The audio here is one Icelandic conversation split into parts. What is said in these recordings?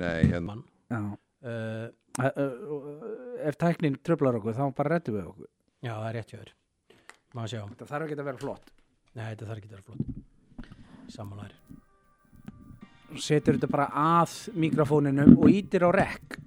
nei, hérna. uh, ef tæknin tröflar okkur þá bara rettum við okkur. Já, það er rétt sjá, þetta þarf ekki að vera flott. Nei, þetta þarf ekki að vera flott. Samanlæri setur þetta bara að mikrofóninum og ítir á rekk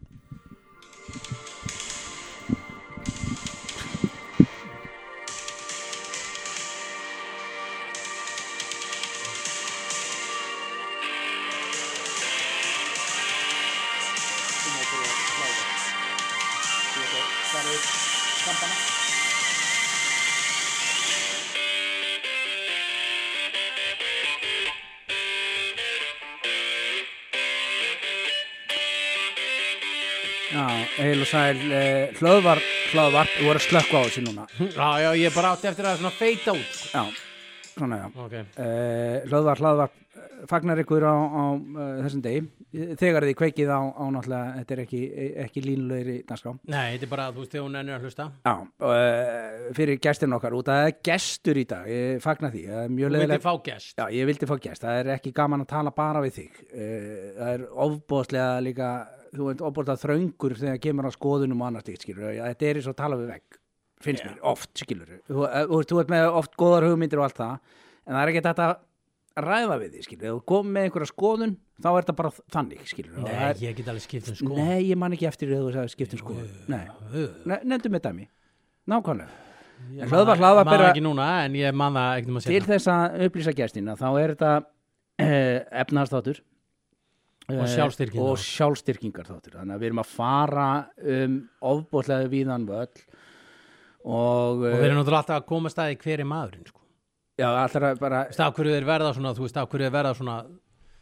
og sæl eh, hlöðvar, hlöðvarp, þú voru að slökka á þessu núna. Já, já, ég er bara átti eftir að svona feita út. Já, svona já. Ok, eh, Hlöðvar, hlöðvarp eh, fagnar ykkur á, á uh, þessum degi? Þegar þið kveikið á, á náttúrulega þetta er ekki, ekki línulegri dagskrá. Nei, þetta er bara, þú veist, þegar hún ennur að hlusta. Já, uh, fyrir gestin okkar út að það er gestur í dag, ég fagnar því það er mjög Þú vildi leðilegt fá gest. Já, ég vildi fá gest, það er ekki gaman að tala bara við þig. Uh, það er ofbóðslega líka þú ert ofbóðslega þröngur þegar kemur á skoðunum og annars skilur þetta er eins og tala við vegg, finnst Já. mér, oft skilur þú, uh, þú, þú ert með oft góðar hugmyndir og allt það, en það er ekki þetta að ræða við því, skilur, ef þú kom með einhverja skoðun, þá er þetta bara þannig, skilur Nei, er, ég get alveg skipt um sko Nei, ég man ekki eftir því að þú sagði skiptum skoðun. Nei, Ne- nefndu með dæmi. Nákvæmlega. Ég man það- ekki núna, en ég man það um til þess að upplýsa gestina þá er þetta uh, efnaðarstáttur Og eh, sjálfstyrkingar. og sjálfstyrkingar þáttur þannig að við erum að fara um ofbóðlega víðan völl og, Og við erum náttúrulega alltaf að koma staði hver er maðurinn sko. já, allra bara Þú veist, af hverju þeir verða svona, þú veist, af hverju þeir verða svona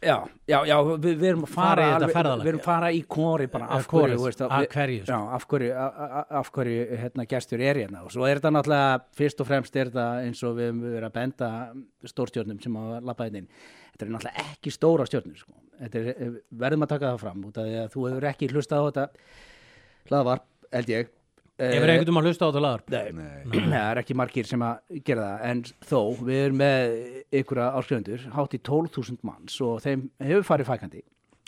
já, já, já, við, við erum að Fara fara alveg- við erum fara í kóri bara af hverju, veist, af við- hverju, sko. já, af hverju, af hverju hérna, gestur er hérna og svo er þetta náttúrulega fyrst og fremst er þetta eins og við verið að benda stórstjórnum sem að lappa þetta inn þetta er náttúrulega ekki stóra stjórnur sko. er, eh, verðum að taka það fram út af því að þú hefur ekki hlustað á þetta hlaðvarp, held ég Hefur einhvern veginn að hlusta á þetta lagar Nei, Nei. það er ekki margir sem að gera það en þó, við erum með ykkur áskrifundur, hátt í 12.000 manns og þeim hefur farið fækandi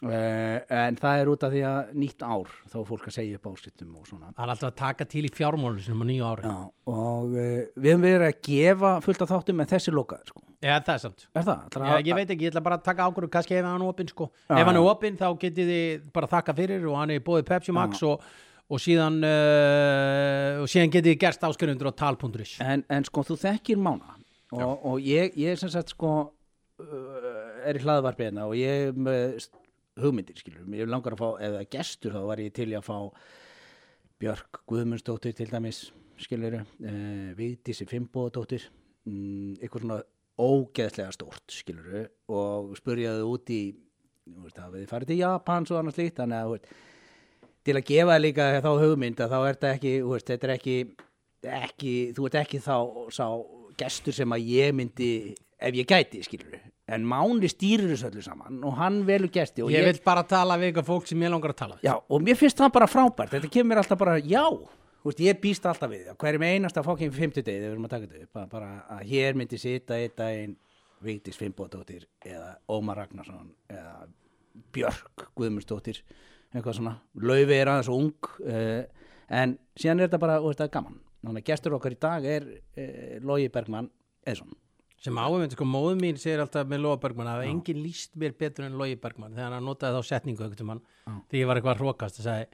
uh, en það er út af því að nýtt ár, þá er fólk að segja upp áskriftum og svona Það er alltaf að taka til í fjármálun sinum á nýju ári Já, og uh, við hefum verið að gefa fullt af þáttum en þessi lokaður sko. Já, það er sant er það? Já, ég veit ekki, ég ætla bara að taka ákvörðu kannski ef hann er opinn sko. Ef hann er opinn þá getið þið bara þakka fyrir og hann er bóðið Pepsi Max og, og síðan uh, og síðan getið gerst áskrifendur á tal.is en, en sko, þú þekkir mána. Og, og ég, ég sem sagt sko uh, er í hlaðvarpi hérna og ég er hugmyndir skilur, ég langar að fá, það er gestur þá var ég til að fá Björk Guðmundsdóttir til dæmis skilur, uh, Vigdísi Fimboðdóttir mm, eitthvað svona ógeðslega stórt skilur og spurjaði út í þú veist, hafið þið farið til Japans og annað slíkt þannig að til að gefa þér líka þá hugmynd að þá er þetta ekki, þú veist, þetta er ekki, ekki þú ert ekki þá sá gestur sem að ég myndi ef ég gæti, skilur en Máni stýrir þessu öllu saman og hann velur gesti og Ég vil bara tala við eitthvað fólk sem ég langar að tala við. Já, og mér finnst það bara frábært. Þetta kemur mér alltaf bara, já veist, ég býst alltaf við, það. hverjum einasta fokkin fimmtudegi þegar við erum að taka þetta upp að, bara að hér myndi sita einn daginn Vigdís Fimboðdóttir eða Ómar Ragnarsson eða Björk Guðmundsdóttir eitthvað svona, Laufi er aðeins ung uh, en síðan er þetta bara, veist, það er gaman. Þannig að gestur okkar í dag er uh, Logi Bergmann Eðsson sem áhugmynd, sko, móðu mín segir alltaf með Lóa Bergman að enginn líst mér betur en Lói Bergman þegar hann notaði þá setningu ekkert um hann þegar ég var eitthvað hrókast og sagði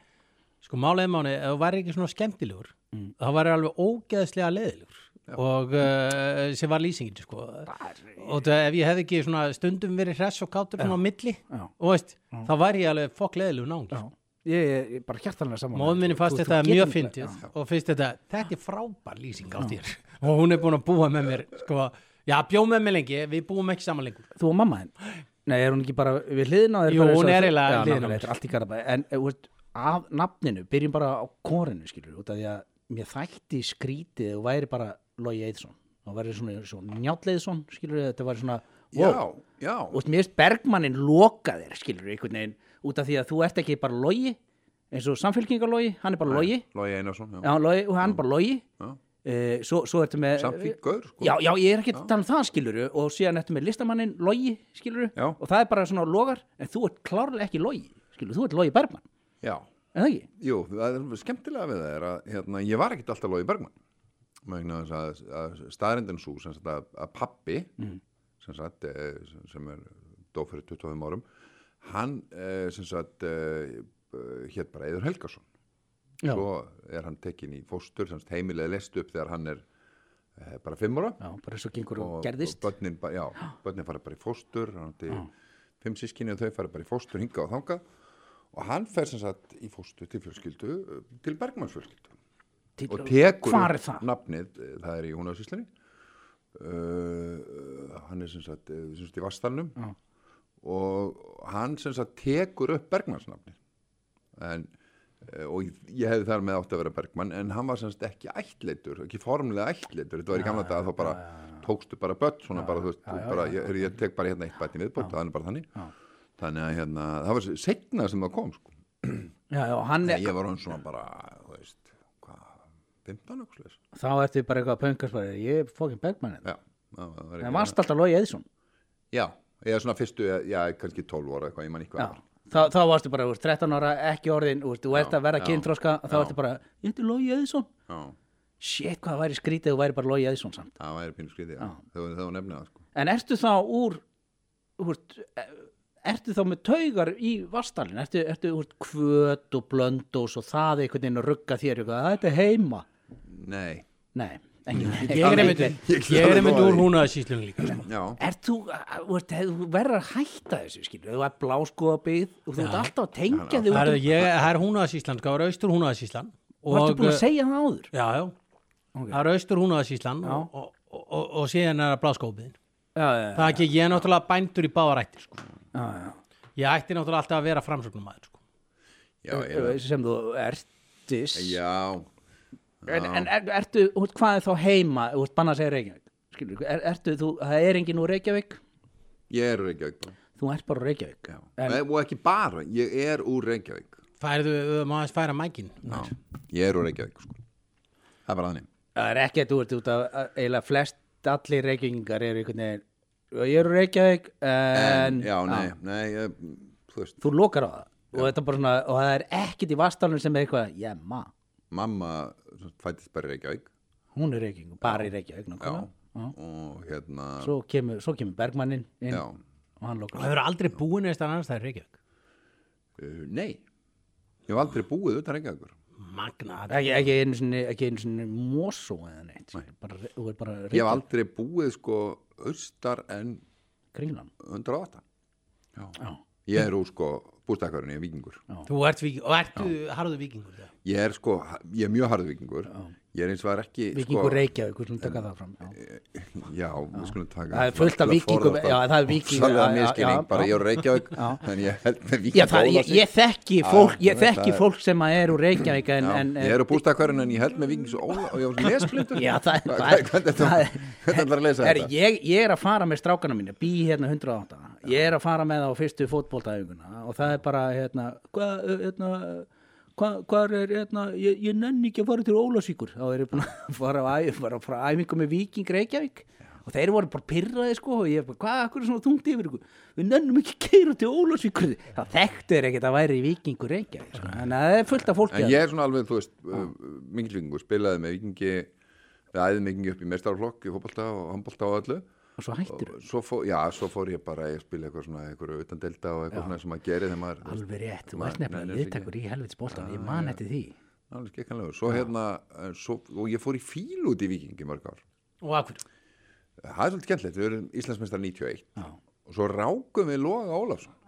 sko málega mánu, ef þú væri ekki svona skemmtilegur Mm. þá væri alveg ógeðslega leðilegur og uh, sem var lýsingin sko. og það, ef ég hefði ekki stundum verið hress og kátur svona á milli Já. og veist, þá væri ég alveg fokk leðilegur nánd Já. Ég, ég bara hjartanlega saman Móðum minni fannst þetta mjög Já. og finnst þetta, þetta er frábær lýsing á þér og hún er búin að búa með mér sko, já, bjóð með mér lengi, við búum ekki saman lengur Þú og mamma þinn? Nei, er hún ekki bara við hliðina á þér? Jú, hún er eiginlega Já, hliðina á er garabæ En eh, af nafninu, byrjum bara á korinu skilur, út af því að mér þætti skrítið og væri bara Logi Eithsson og væri svona, svona njálleiðsson skilur, þetta væri svona Já, wow. já og mér finnst Bergmannin loka þér skilur, einhvern veginn, út af því að þú ert ekki bara Logi, eins og samfélkingarlogi hann er bara Logi, Logi Einarsson, já, já, logi og hann er bara Logi Já. uh, svo, svo ertu með gaur, sko. já, já, ég er ekki að tala um það skiluru og síðan ertu með listamannin Logi skiluru Já. og það er bara svona logar en þú ert klárlega ekki Logi skilur, þú ert Logi Bergman, Já, er það ekki? jú, það er skemmtilega við það er að hérna, ég var ekkit alltaf Lógi Bergman að, að staðrindin svo sem sagt að, að pappi sem sagt eh, sem- er dó fyrir 25 árum hann eh, sem sagt hétt bara Eður Helgason. Já, svo er hann tekinn í fóstur heimilega lest upp þegar hann er eh, bara 5 ára. Já, bara og og, börnin, ba- já, börnin fara bara í fóstur fimm sískinni og þau fara bara í fóstur hinga og þanga og hann fer sem sagt í fóstur til fjölskyldu eh, til Bergmanns fjölskyldu Til- og tekur upp nafnið, eh, það er í húnafsíslinni uh, hann er sem sagt, eh, sem sagt í Vastalnum Já. og hann sem sagt tekur upp Bergmanns nafnið en eh, og ég hefði þar með átt að vera Bergmann en hann var semst ekki ættleitur ekki formlega ættleitur, þetta var í gamla daga þá bara tókstu bara börn svona bara, þú veist, bara, ég, ég tek bara hérna eitt bæti viðbót og það er bara þannig. Þannig að hérna, það var setna sem það kom sko. Já, já, er, ég var hann svona bara, 15 okkur þá ertu bara eitthvað bara, ég er fókin Bergman já, það varst alltaf Logi Eðsson já, ég er svona fyrstu, já, kannski 12 ára eitthvað, ég man ekki Já, hvað var. þá, þá varstu bara, úr, 13 ára, ekki orðin úr, þú ert að vera já, kynþróska þá ertu bara, ég heiti Logi Eðsson Shit, hvað væri skrítið þú væri bara Logi Eðsson samt. Það væri pínu þegar það var nefnið það sko. En ertu þá úr, úr ertu þá með taugar í vastalinn, ertu, ertu úr kvöt og blöndós og það einhvern veginn að rugga þér eitthvað, þetta er heima nei, Nei, ekki Ég er einmitt, er úr því. húnaðasíslunum líka sko. já, Er þú, þú ert- þú verður að hætta þessu, skilur, þú ert bláskoðabíð og þú ert alltaf að tengja þig Það er, um- ég, það er húnaðasíslan, sko, það er austur húnaðasíslan og ertu búin að segja það áður? Já, já, það er austur húnaðasíslan og, og, og, og síðan er það já, Það er ekki, ég er náttúrulega bændur í báðarættir sko. já, já. Ég ætti náttúrulega alltaf að vera framsögnum sko. ég, sem þú ertis. Já en, en er, ertu, þú hvað er þá heima þú veist, banna að segja Reykjavík? Skilur, er, ertu, þú, það er enginn úr Reykjavík? Ég er úr Reykjavík þú ert bara úr Reykjavík. En- og ekki bara, ég er úr Reykjavík. Færðu, má aðeins færa mækin ég er úr Reykjavík sko. það er bara þannig. Það er ekki að þú ert út af eiginlega flest allir Reykjavíkingar eru einhvern veginn ég er úr Reykjavík en, já, nei, nei ég, þú þú lokar á það. Og, þetta bara svona, og það er ekkit í vastalunum sem er eitthvað, já, ma, mamma fættist bara í Reykjavík. Hún er Reykjavík bara í Reykjavík já, og hérna Svo, kemur, svo kemur Bergmannin inn já, og hann lokar. Það hefur aldrei búin eða annars það er Reykjavík? Uh, nei. Ég hef aldrei búið utan Reykjavíkur. Magna. Ekki, ekki einu sinni, ekki einu sinni Mosó eða neitt. Skilur, bara, þú er bara ég hef Reykjavík. aldrei búið sko austar en kringlan. 108 já. Já. Ég er úr sko bústakkarinn, ég er vikingur Þú ert, vík, og ertu harðu vikingur það? ég er sko, ég er mjög harður vikingur ég er eins og það er ekki Vikingur sko, Reykjavík, við skulum taka það fram já. já, við skulum taka Það er fullt af víkingum, já, það er já, já, miskilning, já, bara já. ég er Reykjavík Já. en ég held með Já, viking það, ég, þekki fólk, ég það þekki er- fólk sem að er úr Reykjavík en, Já, ég er úr bústakkarinn en ég held með vikings og ég var lesblindur Já, það er- Hvað- það er- hvernig það er- ætlar að lesa er, þetta ég, ég er að fara með strákana mínu bý hérna 108 ég er að fara með það á fyrstu fótboltaæfinguna og það er bara hérna hvað hérna, hva, hvað er hérna ég, ég nenni ekki að fara til Ólasíkur þá er ég búin að fara á æfingu með Víking Reykjavík. Og þeir voru bara pyrraði sko og ég bara, hvað, akkur er svona þungt yfir ykkur? Við nennum ekki að keira til Ólasíkur það þekktu þeir ekkert að væri Víkingur Reykjavík sko. en það er fullt af fólki en ég er svona alveg, þú veist, uh, mikil vikingur spilaði með vikingi við æðum vikingi upp í mestarflokk í fótbolta og handbolta og öllu og svo svo fór, já, svo fór ég bara að spila eitthvað svona, eitthvað utan delta og eitthvað svona sem maður gerir þegar maður alveg rétt, þú ert nefnilega liðtakur í helvits boltan ég man eftir því. Svo hérna eh, svo, og ég fór í fíl út í vikingi mörg ár. Og akkur það er svolítið skemmtilegt, við erum Íslandsmeistar 91 Já. og svo rákum við Loga Ólafsson.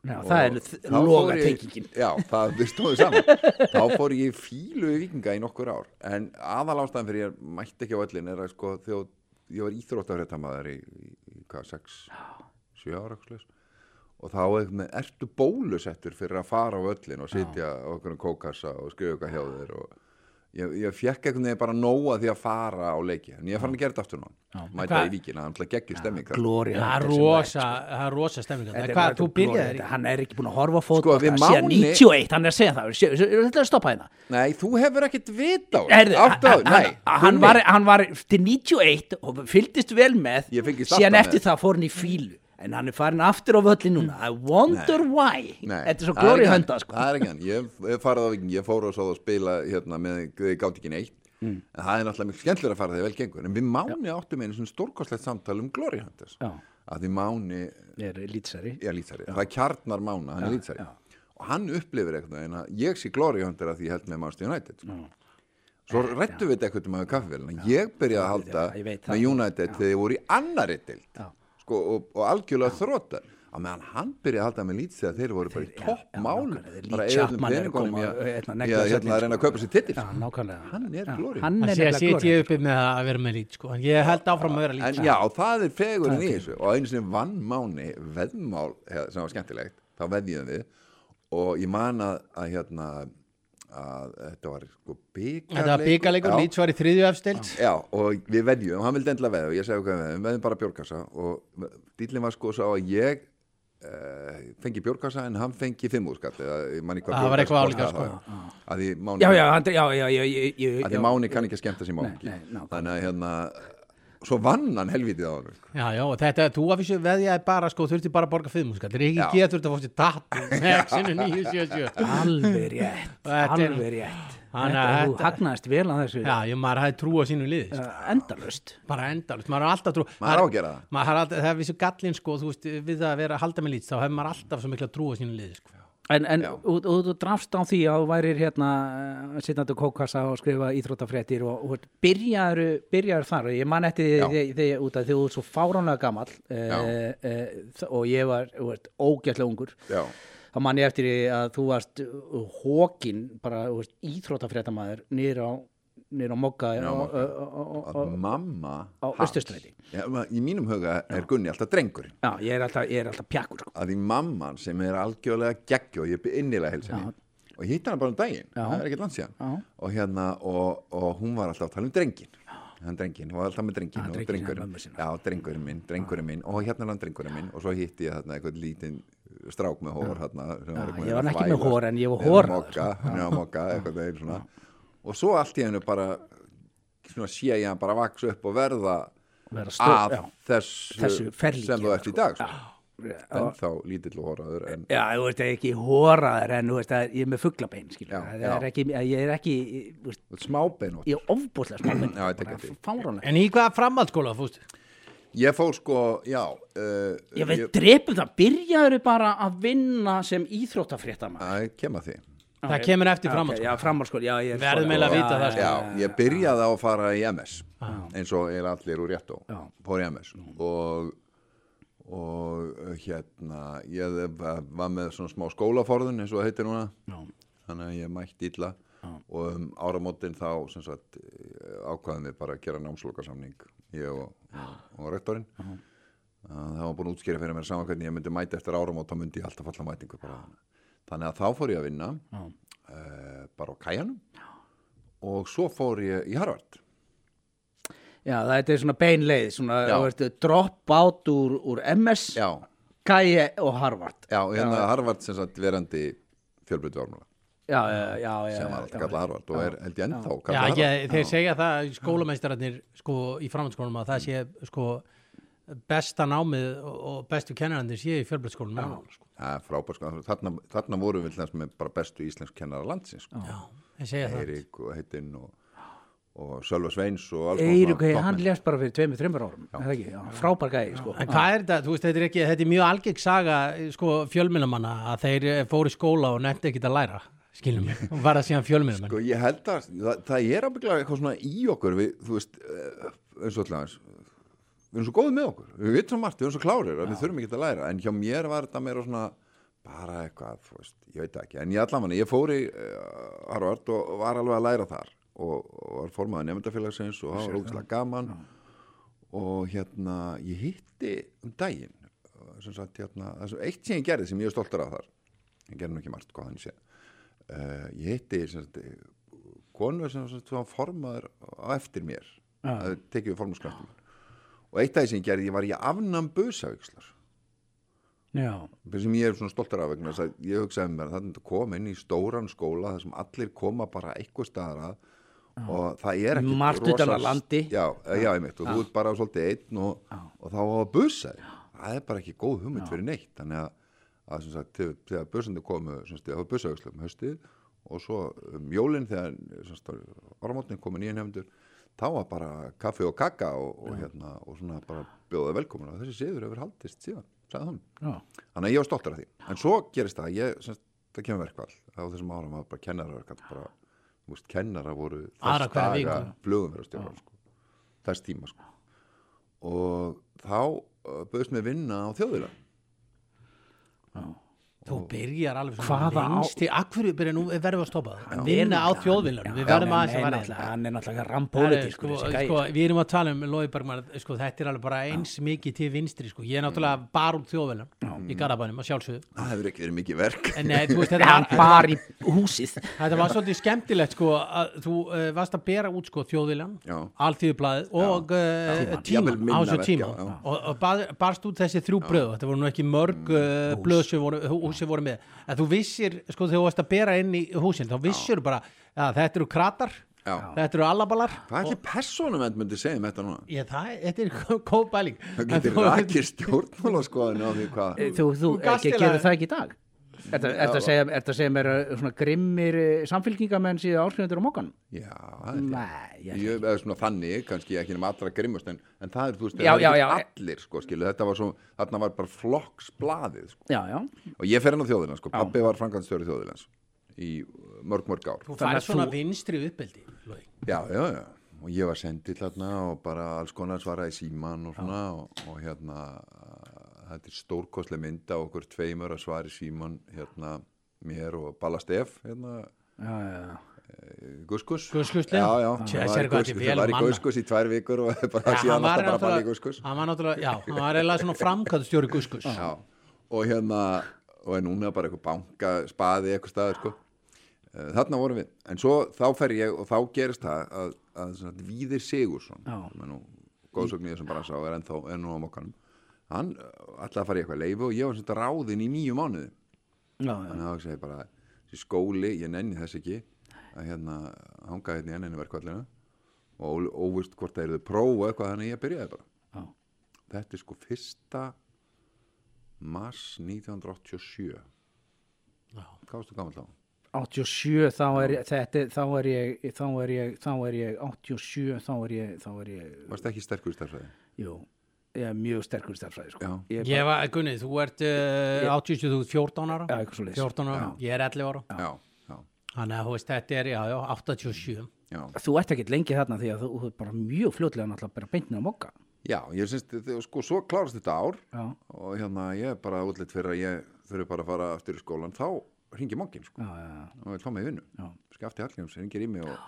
Já, það er loga tengingin já, það við stóðum saman. Þá fór ég fílu í vikinga í nokkur ár. En aðal ástæðan fyrir ég mætti ekki á öllin er að sko þegar ég var íþróttafréttamaður í, í, í hvað, 6, 7 ára og þá er með, ertu bólusettur fyrir að fara á öllin og sitja okkur kókassa og skrifa eitthvað hjá þér og ég, ég fekk einhvern veginn bara nóga því að fara á leiki en ég er farin að gera þetta aftur nú mæta í vikina, það er geggjur stemming. Glóri Það er rosa, er þarna. Hvað, þú byrjaði Hann er ekki búin að horfa Sko, við síðan Máni- 91, hann er að segja það. Þetta er að stoppa hérna. Nei, þú hefur ekkert vita á hann, nei. hann, hann, var, hann var til 91 og fylgdist vel með síðan eftir það fór hann í fílu en hann er farin aftur á völli núna. I wonder why. Nei, þetta er svo glóri hönda sko. Ég hef farið á viking, ég fór og svo að spila hérna með, gátt ekki neitt. Mm. en það er náttúrulega mjög skemmtilega að fara þegar vel gengur. En við Máni áttum einu svona stórkostlegt samtal um Glory Hunters. Já. að því Máni er lýtsari það er kjarnar Mána, hann er lýtsari já. og hann upplifir eitthvað en ég sé Glory Hunter að því ég held með Manchester United sko. svo rættu við þetta eitthvað um að kaffevélina ég byrjaði að halda já, ég með United þegar ég voru í annari dild Já. sko, og, og algjörlega þróta á meðan hann byrjaði að halda með Leeds þegar þeir voru bara í já, topp já, mál nákvæmlega, þeir bara að peningunum koma, í að- hérna, í að sér hérna, að reyna að kaupa sér titil já, Hann er glóri. hann er sé að glóri uppi með að vera með lít sko. ég held áfram að vera lít en já, það er fegurinn í þessu. Og einu sinni vann Máni veðmál he- sem var skemmtilegt, þá veðjum við. Og ég man að, að hérna að þetta var sko byggarleikur Þetta var í þriðju efstild. Já, og við veðjum, hann vildi endilega veða og ég segi hvað við veðjum, veðjum bara bjórkassa og dýllin var sko sá að ég uh, fengi bjórkassa en hann fengi fimmúrskall eða ég man ekki hvað Það var eitthvað álíka, þá. að því Máni, já, já, hann, já, já, já, já, já, að því Máni kann ekki að skemmta sér nákvæmlega. þannig að hérna svo vann hann helvítið á hann Já, já, og þetta, þú að vissu veðjaði bara sko, þurfti bara að borga þetta er ekki getur þetta fórstu datt með sinu 977 alveg rétt er- alveg rétt. Hann Þetta- er- þú hagnaðist vel á þessu. Já, ég maður hafði trú á sínu liði sko. uh, endalust bara endalust, maður har alltaf trú. Maður á að gera það. maður har alltaf, það er vissu gallin sko, þú veist, við það að vera að halda með lít þá hefur maður alltaf svo mikla trú á sínu liði sko. En, en og, og þú drafst á því að þú værir hérna sittandi kókassa og skrifa íþróttafréttir og, og byrjaður, byrjaður þar. Ég man eftir Já. því þegar út að þið ert svo fáránlega gamall e, e, og ég var, þú ógætlega ungur. Já, þá man ég eftir því að þú varst hókin, bara þú veist, íþróttafréttamaður niður á og- og- að mamma á. Já, ma- Í mínum huga er Gunni alltaf drengurinn. Já, ég er alltaf, ég er alltaf pjakkur sko. að því mamman sem er algjörlega geggju og ég er innilega helsinni og ég hitt hana bara um daginn, Já. það er ekkert langt síðan. Já. og hérna, og, og hún var alltaf að tala um drengin hann drengin, hún var alltaf með drengin Já, og drengurinn, já, drengurinn minn drengurinn minn, og hérna er hann drengurinn minn. Og svo hitti ég þarna eitthvað lítinn strák með hór hérna, ég var ekki með hor, en ég var horaður, Mogga, niður á Mogga, eitthvað þeir svona og svo allt í hennu bara svona sé ég hann bara vaks upp og verða Vera stór- að já. þessu, Þessu ferlíki, sem þú ert í dag sko. Já. en þá lítill og horaður en Já, þú veist, ekki hóraður en þú veist, ég er með fugglabein, það er ég er ekki, þú veist, smábein ég er ofbúslega smábein. Fáránlega en í hvaða framhaldsskóla fústu? ég fór sko, já uh, Ég veit, drepum það, byrjaður bara að vinna sem íþróttafréttamaður? Að kem að því það kemur eftir Já, framhaldsskóla. Já, já, ég er Verðum sko- eiginlega að Já, vita það, já, sko. já, ég byrjaði á að fara í MS eins og eiginlega allir úr réttó Já. fór í MS og og hérna ég var með svona smá skólaforðun eins og það heitir núna. Já. þannig að ég mætti illa. Og um áramótin þá sem sagt ákvaðum við bara að gera námslokasamning ég og, og, og rektorinn. Það var búin að útskýra fyrir mér saman hvernig ég myndi mæta eftir áramót þá myndi ég alltaf falla mætingu bara. Þannig að þá fór ég að vinna uh, bara á kæjanum og svo fór ég í Harvard. Já, þetta er svona beinleið, svona, veist, drop out úr, úr MS, já, Kaje og Harvard. Já, hérna Harvard sem sagt verandi fjölbryttu ármúla Já, já, já, sem var alltaf já. kallað Harvard og er held ég ennþá Já, kallað Harvard. ég, þeir segja það skólameistararnir sko í framhaldsskólum að það sé sko besta námið og og bestu kennarandir sé í fjölblætsskólum sko. Það er frábært sko, þarna, þarna voru við þess með bara bestu íslensk kennara landsins sko. Já, þeir segja það. Eirík og Heitin og, og Sölva Sveins og alls konar Eirík, hann lést bara fyrir tveimur, þreimur árum er það ekki, já, frábær gæði, sko. En hvað er þetta, þú veist, þetta er ekki, þetta er mjög algeng saga, sko, fjölmyndamanna að þeir eh, fóru í skóla og nefndi ekkit að læra, skiljum mig, og var það síðan fjölmyndamann. Sko ég held að það, það er ábygglega eitthvað svona í okkur við, þú veist, eh, eins og alltaf við erum svo góðið með okkur, við vitum margt, við erum svo klárir að við þurfum ekki að læra, en hjá mér var þetta meira svona bara eitthvað, veist, ég veit ekki. En ég allavega, ég fór í uh, Harvard og var alveg að læra þar. Og, og var formaður nefndafélagsins og það var ógæslega gaman. Og hérna, ég hitti um daginn sem sagt, hérna, sem eitt sem ég gerði sem ég er stoltur af þar ég gerði nú ekki margt, hvað hann sé uh, ég hitti sem sagt, konu sem sagt, var formaður á eftir mér. Já. það tekið við formaðskraftum og eitt af því sem ég gerði, ég var í afnam busavíkslar Já, sem ég er svona stoltur af vegna að ég hugsaði með mér að þetta kom inn í stóran skóla þar sem allir koma bara eitthvað staðar að. Og það er ekki landi. já, já, ég mitt og þú ert bara svolítið einn og, og þá var busaði það er bara ekki góð hugmynd fyrir neitt. Þannig að, að sem sagt, þegar, bussandi komu sagt, það var bussauðslu um haustið og svo um jólinn þegar áramótnin komu nýja nefndur þá var bara kaffi og kaka og, og, hérna, og svona bara bjóða velkomin og þessi siður hefur haldist síðan, Já, þannig að ég var stoltur af því. En svo gerist það, ég, sem sagt, það kemur verkvall á þessum árum að bara kennara bara, veist, kennara voru þess daga viku. flugum fyrir stjóra sko, þess tíma sko. og þá uh, bauðst mér vinna á þjóðvila Þú byrjar alveg á- vinst í, akkur byrja nú verðum við að stoppa það? Vinna á þjóðvillan, við verðum aðeins að vera Hann er náttúrulega Herri, rampólitískur sko, þessi gæi. sko, við erum að tala um Lói Bergman, sko, þetta er alveg bara eins mikið til vinstri, sko, ég er náttúrulega bara út þjóðvillan í Garabænum að sjálfsögðu. Það hefur ekki verið mikið verk. En nei, þú veist, þetta, Hann var- bar í húsið. Þetta var svolítið skemmtilegt sko, að þú uh, varst að bera út sko, þjóðvillan, Já. alþýðublaðið og Tímann. tíman á já, já. barst út þessi þrjú bröð. Þetta voru nú ekki mörg sem voru, með. En þú vissir, sko, þegar þú varst að bera inn í húsin þá vissir þú bara, að þetta eru kratar Já. þetta eru allabalar hvað er ekki persónum en myndi segja um þetta núna? Já, það, þetta er góð bæling það En getur þú- á því hvað Þú, þú, Þú eiginlega- gerðu það ekki í dag Ertu ertu að segja, ertu að segja mér uh, svona grimmir uh, samfélkingamenn síðan áskrifundur á mokkanum? já, það er Nei, ég ég, eða svona þannig, kannski ekki nema allra grimmast en, en það er, þú veist, Já, það já, er já. allir sko, skilu, þetta var svo, þarna var bara flokksblaðið sko. Já, já, og ég fer inn á þjóðina, sko, pappi var framkvæmstjóri þjóðinans í mörg, mörg ár Þú færð svona þú- vinstri uppeldi Logi. já, já, já, og ég var sendill þarna og bara alls konar svaraði síman og svona og, og hérna þetta er stórkostlega mynd af okkur tveimur að svari síman hérna mér og Balla Stef hérna já. Guskus. Guðskusli? Já, já, það var í. Guskus í tvær vikur og bara síðan alltaf bara Balli Guskus. hann var náttúrulega, já, hann var eiginlega svona framkvæmstjóri Guskus. Já, og hérna og er núna bara eitthvað banka spaði eitthvað staðar sko. Eh, þarna vorum við, en svo þá fer ég og þá gerist það að, að Víðir Sigursson sem er nú góðsögn í þessum bransa og er ennþá er nú á mokkanum hann að fara í eitthvað leifu og ég var svona ráðinn í nýju mánuði já, já. þannig að það segi bara skóli, ég nenni þess ekki að hérna hanga hérna í enninu verkvallinu og óvist hvort það eruðu prófa eitthvað þannig að ég byrjaði bara Já. þetta er sko fyrsta mars 1987 Já. hvað varstu gammal þá? 87 þá er ég, þetta, þá er ég, þá er ég, þá er ég 87 þá er ég, þá er ég, varstu ekki sterkur í stærfræði? jú, ég er mjög sterkur stærfræði, sko. Ég Ég var, Gunni, þú ert uh, 80, þú ert 14 ára? Já, eitthvað svoleiðis. 14 ára, ég er 11 ára. Já, já, Þannig að þú veist, þetta er, já, já, 87 já. Þú ert ekkert lengi þarna því að þú, er bara mjög fljótlega náttúrulega bara beintni á mokka. já, ég syns, sko, svo klárast þetta ár Já, og hérna ég er bara útlitt fyrir að ég þurfi bara að fara aftur í skólan þá ringi mokkin sko. Já, já, já. og vil fá mig í vinnu. Já. skafti Hallgríms, ringir í mig og,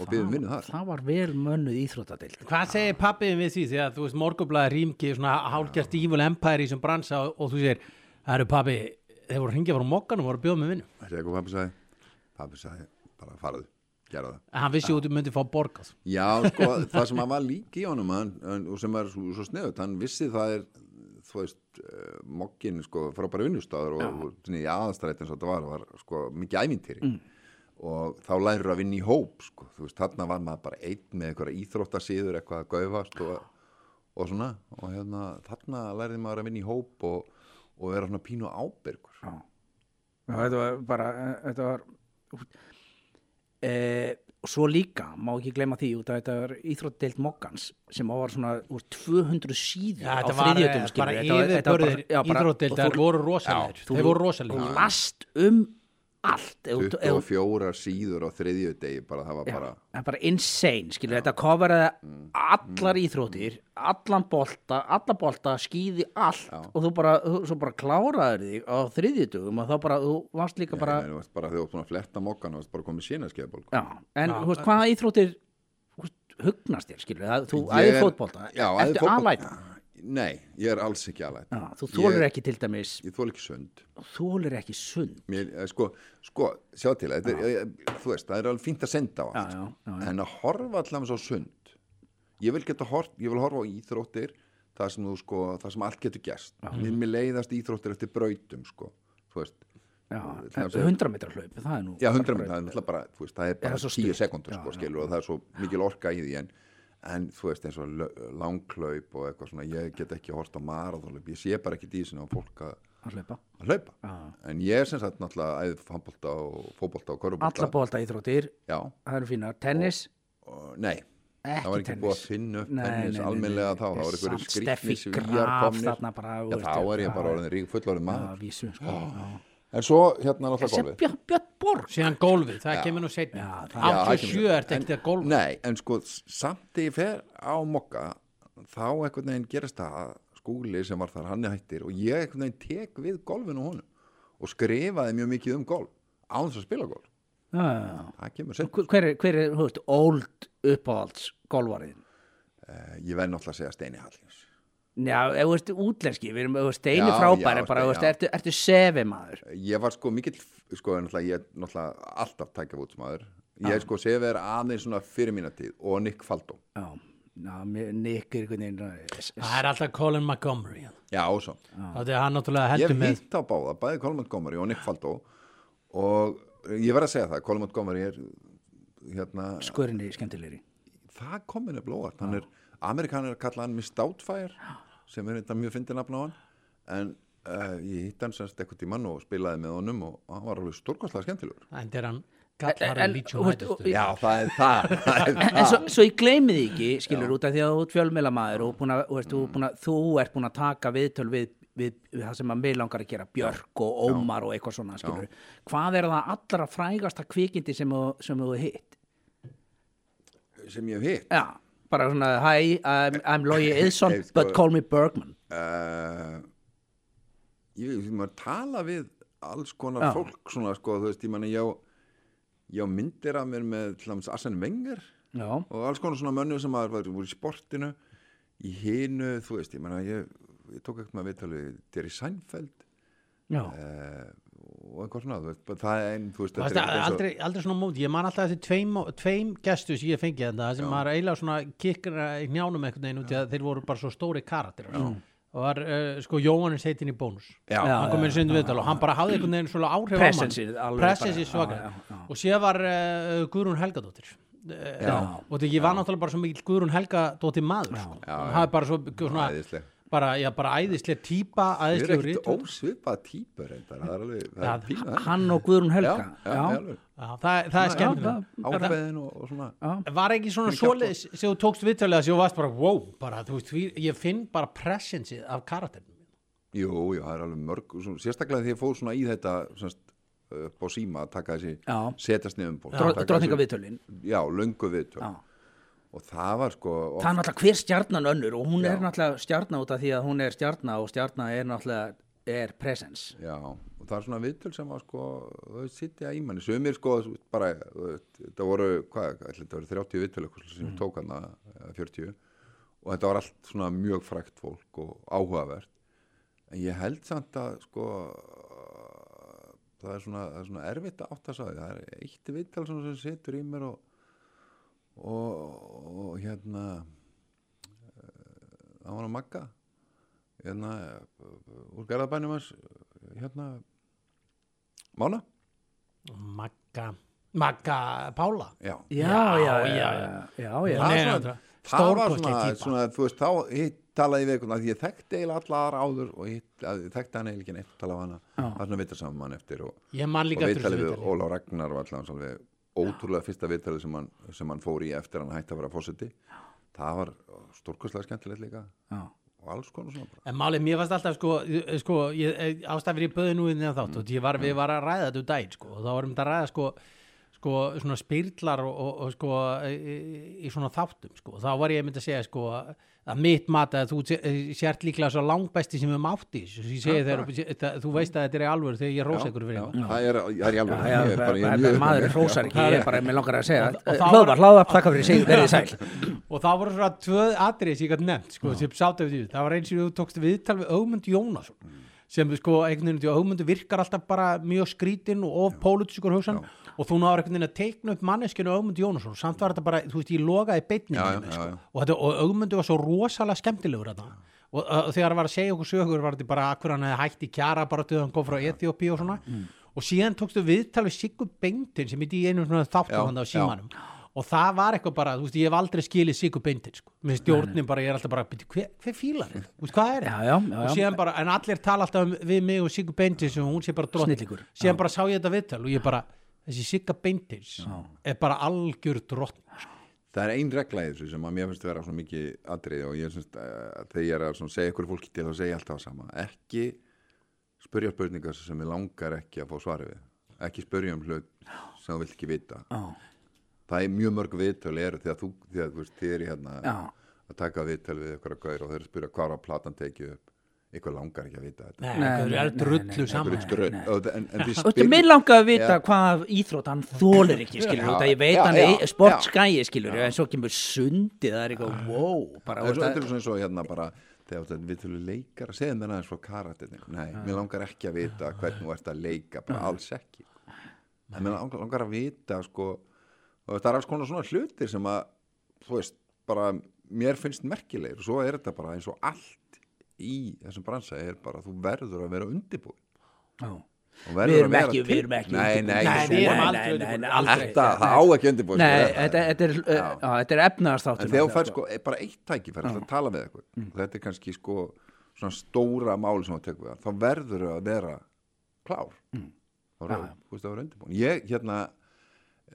og byggðum vinnu þar. Það var vel mönnuð íþróttadeild. Hvað segir pappiðin við því? Því að þú veist morgublaði rýmki svona hálgjart evil empire í þessum bransa og, og þú segir, það eru pappi þeir voru að ringja frá mokkanum og voru að bjóða með vinnu Þetta er eitthvað pappi sagði? Pappi sagði, bara faraðu, gera það. En hann vissi út þú myndi fá borgað. Já, sko, það sem hann var líki í honum hann, og sem er svo, svo sneðut hann vissi það er, þú veist uh, mokkin, sko, frábæra vinnustæður og, og svona í aðastrætt eins og þetta var var, sko, mikið ævintýri og þá lærir að vinna í hóp, sko. Þú veist, þarna var maður bara einn með einhverja íþróttasíður, eitthvað að gaufast og, og svona, og hérna þarna lærið maður að vinna í hóp og, og vera svona pínu ábyrgur. Já. Já, þetta var bara, þetta var, e, svo líka, má ekki gleyma því, út að þetta var íþróttadeild mokkans sem var svona úr 200 síður Já, á þetta var þriðjöldum, eh, bara yfirbörðir íþróttildar voru rosalegir þú- þeir voru Þú rosalegir last um allt ef þú- ef þú- 24 síður á þriðju degi bara það var Já, bara er bara insane, skilur, þetta coveraði allar íþróttir, allan bolta, alla bolta, skýði allt Já. og þú bara, þú, svo bara kláraður þig á þriðjutugum og þá bara, þú varst líka bara, Nei, þú veist bara þú ert búin að fletta mokkan þú veist bara komið sínaskeiðból já, en Já, þú veist, hvaða íþróttir þú veist, hugnast þér, skilur, það, þú æðir fótbolta, já, æði ertu alæt, Nei, ég er alls ekki alæt já, þú þólir ekki til dæmis, Ég þól ekki sund. Þú þólir ekki sund, Mér, eh, sko, sko, sjá til þetta, er, eh, þú veist, það er alveg fínt að senda á allt. já, já, já. en að horfa allavega svo sund ég vil geta hort, ég vil horfa á íþróttir það sem þú sko, það sem allt getur gerst. Mér, mér leiðast íþróttir eftir brautum sko, þú veist. Já, Það er svo- 100 metra hlaup, það er nú Já, 100 bara- það er bara, þú veist, það er bara svo 10 stutt. sekundur, og það er svo mikil orka í því, en, en þú veist eins og langklaup og eitthvað svona, ég get ekki hort á marathonlaup, ég sé bara ekki dísinu á fólk að hlaupa? að hlaupa. Já. en ég er sem sagt náttúrulega æðið handbólta og fótbolta og alla körubólta bólta íþróttir, já, það eru fínar. Tennis, og, nei, ekki það var ekki tennis búið að finna upp Nei, tennis nei, þá, það einhverju skrýtni Steffi svíjar komnir. já, þá er ég bara já. orðin rík fullorðin Já, maður. vísu, sko. Já. En svo hérna náttúrulega Sem golfið Björn, Borg síðan gólfið, það Já. kemur nú setni Já, það- Já, það 87 kemur. ert ekkert að gólfa Nei, en sko samt ég fer á mokka þá einhvern veginn gerist það að skúli sem var þar hann er hættir og ég einhvern veginn tek við golfinu honum og skrifaði mjög mikið um golf án þess að spila golf Já, já, já. það kemur sett Hver- hver er, hver er, þú veist, old uppáhalds golfariðin? uh, ég verð náttúrulega að segja Steini Hallins Já, þú veist útlenski, við erum, þú veist, Steini Já, frábæri, já, bara, þú Steini, veist, já. ertu, ertu sefi maður? ég var sko mikill sko er ég er náttúrulega alltaf tækjafútsmaður ég er sko séð verið aðeins svona fyrir mína tíð og Nick Faldo. Já, Nick er einhvern veginn, s- það er alltaf Colin Montgomery. Já og svo. Þá er hann náttúrulega ég hitt á báða, bæði Colin Montgomery og Nick Faldo. Og ég verð að segja það Colin Montgomery er hérna, skurinni skemmtilegri. það kom minni blóðart hann er, amerikanir kalla hann Miss Doubtfire sem er þetta mjög fyndið nafn á hann. En uh, ég hitt hann semst eitthvað tímann og spilaði með honum og hann var alveg stórkostlega skemmtilegur. En er hann En- en- veist, hættustu og- já, það er það, það, er En það. svo, svo ég gleymi því ekki, skilur út af því að þú ert fjölmélamaður og búin að, þú, veist, þú, búin að, þú ert búin að taka viðtöl við, við, við það sem að mig langar að gera, Björk og Ómar og eitthvað svona, skilur. Hvað er það allra frægasta kvikindi sem þú, sem þú hefur hitt? sem ég hef hitt? Já, bara svona, hi, I'm, I'm Logi Eðsson, Nei, sko- but call me Bergman. uh, ég, ég maður tala við alls konar Já. fólk svona sko, þú veist, ég manni ég á ég á myndir af mér með til dæmis Arsene Wenger Já, og alls konar svona mönnu sem að voru í sportinu í hinu, þú veist, ég menna ég, ég tók ekkert með viðtalið Jerry Seinfeld já, uh, og eitthvað svona, þú veist, það er einn þú veist, Það þetta er er aldrei, aldrei svona móti, ég man alltaf þessi tveim, tveim gestu sem ég fengi þetta sem var eiginlega svona kikkar í njánum einhvern veginn út í að þeir voru bara svo stóri karakter og var uh, sko Jóhannes heitin í bónus. Já. Hann kom inn sinni viðtal og hann bara hafði einhvern veginn svona áhrif á alveg mann presensið svakar og sér var uh, Guðrún Helgadóttir. Uh, Já. og þetta ég var náttúrulega bara svo mikil Guðrún Helgadóttir maður sko. Hann já. hafði bara svo svona, bara, já, bara æðislega típa Þið eru æðislegur ekkert rithöfundur. ósvipað típur reyndar, það er alveg, það er pínu það. hann og Guðrún Helga. já, já, það, það er skemmtilegt ákveðin og, og svona var ekki svona Með svoleiðis sem þú tókst viðtölulega sem þú varst bara wow, bara, þú veist, ég finn bara presensið af karakterinu Jú, jú, það er alveg mörg svona, sérstaklega því ég fóð svona í þetta semst, upp á síma að taka þessi setjast niðum bók Dró- Drottningaviðtölin. Já, löngu viðtöl Já. Og það var sko Það er náttúrulega hver stjarnan önnur og hún er náttúrulega stjarna út af því að hún er stjarna og stjarna er náttúrulega er presence. Já, og það er svona viðtöl sem var sko, þau sitja í manni sumir sko, bara þetta voru, hvað, þetta voru 30 viðtöl eitthvað sem Mm. tók hana, eða 40 og þetta var allt svona mjög frækt fólk og áhugavert en ég held samt að sko það er svona, það er svona erfitt að átta sig á því. það er eitt svona sem situr í mér og og, og hérna eh, það var að magga. Hérna eh, úr gerðabænum hans hérna Mána? Magga, Magga Pála? Já, Já, Já, já, já, já, já, já, já. Hún það, náttúrulega svona, það var svona, svona þú veist, þá hitt talaði við einhvern veginn, því ég þekkti eiginlega alla aðra áður og hitt, að, ég þekkti hann eiginlega ekki neitt tala á hana, það var svona vita saman eftir og, ég man og viðtalið þessu við Óla Ragnar var alltaf alveg ótrúlega fyrsta viðtalið sem sem hann fór í eftir hann hætti að vera fósiti það var stórkostlega skemmtilegt líka. Já. og alls konar svona bara. En málið, mér varst alltaf sko, sko ég, ástafir ég böði nú inn í þátt og ég var, við var að ræða þetta um daginn sko, og þá varum við að ræða sko, sko svona spyrlar og, og, og sko í, í svona þáttum sko, þá var ég myndi að segja sko að mitt mat að þú sé- sért líklega svo langbesti sem við mátt í þessu. ég segi þegar, það- þú veist að þetta er í alvöru þegar ég rósa ykkur fyrir það er, það er í alveg Já, já, bara, ég er það- mjög maður er hrósar ekki, ég er bara, mér langar að segja hlaða upp, þakka fyrir sig, verið sæl. Og þá voru svona tvö atrið sem ég gæti nefnt sko, sem sátt eftir því, það var eins og þú tókst viðtal við Ögmund Jónasson sem sko einhvern veginn, að Ögmundur virkar alltaf bara mjög skrítin og of pólitískur hugsan og þú náður einhvern veginn að teikna upp manneskinu Ögmund Jónasson, samt var þetta bara, þú veist, ég logaði beitninginu Já, já, já, sko. já. og, þetta, og Ögmundur var svo rosalega skemmtilegur þarna og, og þegar hann var að segja okkur sögur var þetta bara akkur hann hefði hægt í kjara bara til hann kom frá Ethiopía og svona Mm. og síðan tókstu viðtal við Sigur Bengtin sem í einu svona þáttum Já, hann á já. símanum og það var eitthvað bara, þú veist, ég hef aldrei skilið Sigur Beintin, sko, með stjórnin bara ég er alltaf bara, "Bíddu, hver, hver fílar þetta? Þú veist, hvað er Já, þetta? já, já, og já. síðan bara, en allir tala alltaf um, við mig og Sigur Beintin sem hún sé bara Snillingur. síðan bara sá ég þetta viðtal og ég bara þessi Sigur Beintins er bara algjör drott Það er ein regla í þessu sem að mér finnst vera svo mikið atriði og ég syns að þegar ég er að svona segja ykkur fólki til að segja alltaf sama. Ekki spurja spurningar sem við langar ekki að fá svari við. Ekki spurja um hlut sem þú vilt ekki vita. Já, það er mjög mörg viðtölu eru þegar þú, þegar þú veist, þið er hérna já, að taka viðtölu við ykkur að gaur og þeir eru að spurja hvað var platan tekið upp ykkur langar ekki að vita þetta. Nei, Nei, það er drullu nei, saman. Þú veist, spyr- mér langaði að vita Já. hvað íþrótt hann þólir ekki, skilur, að ég veit já, hann er sportskæi, skilur, en svo kemur sundi, það er eitthvað, wow, bara, Það er þetta er svona eins og hérna bara þegar við þurfum leikara, segðu mér aðeins frá karatinni nei, mér langar ekki að vita hvernig þú ert að leika, bara alls ekki. En mér langar, langar að vita sko, og þetta er alls konar svona hlutir sem að, þú veist, bara mér finnst merkilegir. Og svo er þetta bara eins og allt í þessum bransa er bara, þú verður að vera undirbúin já. og Við verður erum að vera ekki- við til. erum ekki nei, undirbúin. nei, Nei, þetta, á ekki undirbúin Nei, þetta, er, er efnaðarstáttur. Þegar þú fær sko bara eitt tækifæri að tala við eitthvað Mm. þetta er kannski sko svona stóra máli sem þú tekur við þá verður að vera klár Mm. þá verður veist að vera undirbúin ég hérna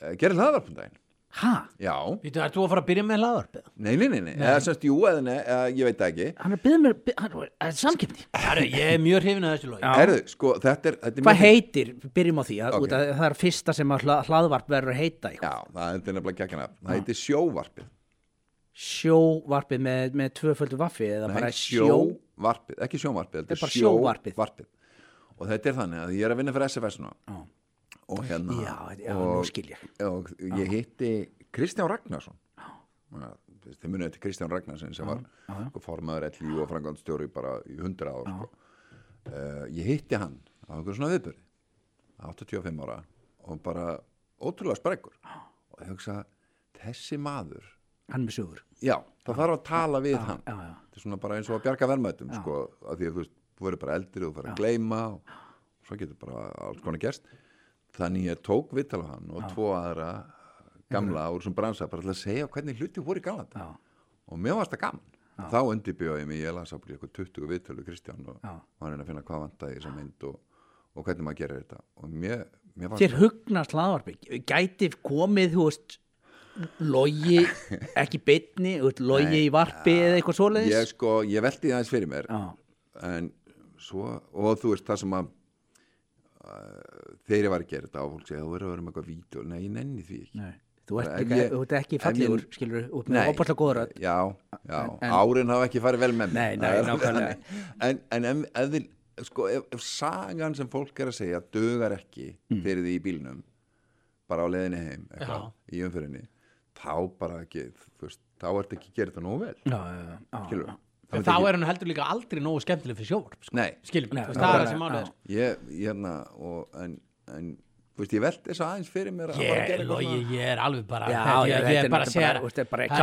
uh, gerir hlaðvarpum daginn Hæ? já, Þú ert þú að fara að byrja með hlaðvarpið? nei, nei, nei, nei. eða semst jú eða nei, eða, ég veit það ekki Hann er byggð mér, byð- hann er samkipni. Herru, ég er mjög hrifin að þessu logi Já. Herðu, sko, þetta er, þetta er Hvað mjög- heitir, byrjum á því, að, út að það er fyrsta sem að hla- hlaðvarp verður að heita eitthvað. já, það er nefnilega geggjana það heitir sjóvarpið Sjóvarpið með, með tvöföldu vaffi eða Nei, bara sjó... sjóvarpið, ekki sjóvarpið Þetta er bara sjóvarpið. sjóvarpið og þetta er þannig að ég er að vinna fyrir SFS núna Já. Og hérna Já, já, og, og ég hitti Kristján Ragnarsson. Þið munið til Kristján Ragnarsson sem var sko, formaður LLI og frangandstjóri bara í 100 ár sko. uh, ég hitti hann á einhverjum svona viðbyrði 85 ára og bara ótrúlega sprekkur og ég hugsa þessi maður Hann með sögur. já, það þarf að tala við hann. þetta er svona bara eins og að bjarga verðmætum sko, að því að þú veist, þú verður bara eldri og þú verður að gleyma og svo getur bara alls konar gerst þannig ég tók viðtal á hann og tvo aðra gamla úr sem bransa bara til að segja hvernig hluti voru í galanda Já. og mér varst það gaman. Þá undirbjóði ég mig, ég las ábyggilega eitthvað 20 viðtölu Kristján og Já. var hann að finna hvað vantaði í þessa mynd og, og hvernig maður gerir þetta. Og mér, mér fannst Þér hugnast hlaðvarpi, gæti komið, þú veist, logi, ekki bytni, logi í varpi eða eitthvað svoleiðis? ég sko, ég velti það aðeins fyrir mér. Já, en svo, og þú veist það sem að þegar ég var að gera þetta á fólk segja, þú verður að vera með eitthvað vídeo, nei, ég nenni því ekki nei. Þú ert ekki, ég- þú ert ekki fallegur, ég- skilur, út með opaslega góður rödd. já, já, En- árin hafa ekki farið vel með mig Nei, nei, Það nákvæmlega. en, en ef, ef, þið, sko, ef, ef sagan sem fólk er að segja dugar ekki Mm. fyrir því í bílnum bara á leiðinni heim eitthvað, Já. í umfyrinni þá bara ekki, þú veist, þá ertu ekki að gera þetta nógu vel Já, já, já, já. skilur En þá er hann heldur líka aldrei nógu skemmtileg fyrir sjóvarp sko. Nei, það er það sem málið er sko. ég, hérna og, en, en, þú veist, ég velti þess aðeins fyrir mér að bara Ég, gera eitthvað logi, ég er alveg bara Já, ég, já, ég, ég er bara að segja er ekki.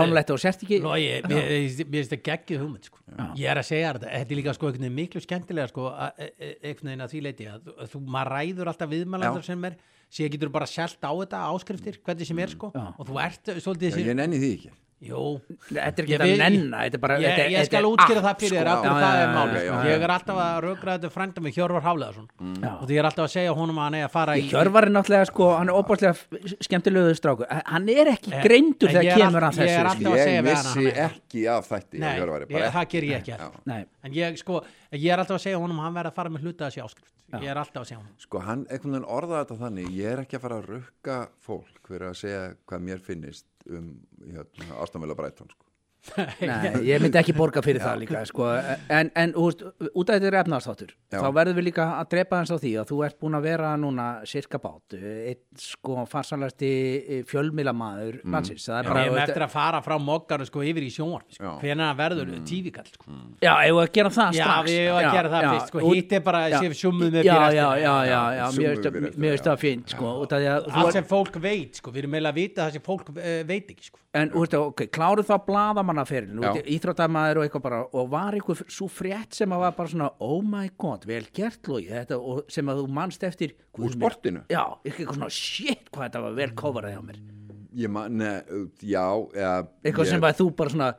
Sko. Ég er að segja þetta, þetta er líka sko, miklu skemmtilega sko, e- e- einhvern veginn að því leiti að þú- að þú, maður ræður alltaf viðmælandur Já. sem er síðan getur þú bara selt á þetta áskriftir hvernig sem er sko Já. og þú ert svolítið Já, ég nenni því ekki Jú, Þetta er ekki að þetta er bara... ég, þetta ég skal útskýra það fyrir þér sko. það er já, máli já, sko. ég er alltaf að rökra þetta frænda með Hjörvar Hafleðarsson Já. og því ég er alltaf að segja honum að hann er að fara í Hjörvar er náttúrulega sko, hann er opaslega skemmtilegu strákur, hann er ekki greindur en þegar kemur að er þessu að Ég hann er- ekki af þætti það ger ég ekki en ég sko, ég er alltaf að segja honum að hann verði að fara með hluta þessi áskrift. Ég er alltaf að segja honum. Sko hann einhvern veginn orðaði þetta þannig um hérna, Ástanvela Bræton sko. Nei, ég myndi ekki borga fyrir það líka sko. en, en þú veist, út af þetta er efnaðarstáttur Já. þá verðum við líka að drepa hans á því að þú ert búin að vera núna sirka bát einn sko farsalasti fjölmiðlamaður mm. landsins það er Ég hef eftir að fara frá mokkaru sko yfir í sjónvarp sko. Hvernig verður mm. tífikall sko. já, ef við að gera það Já, strax við að gera það fyrst sko. hitt er bara já. að sé summuð með já, fyrir já, já, já, já, mér finnst fyrir það- það fínt sko, út af því að þú allt ert- sem fólk veit sko. við erum meila að vita það sem fólk uh, veit ekki sko. En, þú veist, ok, kláruð þá bladamannaferðin, Já. íþróttamaður og eitthvað bara, og var eitthvað svo frétt sem að var bara svona, oh my god, vel gert logi, þetta, sem að þú manst eftir Úr sportinu? Já, eitthvað svona, shit, hvað þetta var vel coverað hjá mér. ég man, ne, já eða, eitthvað ég, sem að þú bara svona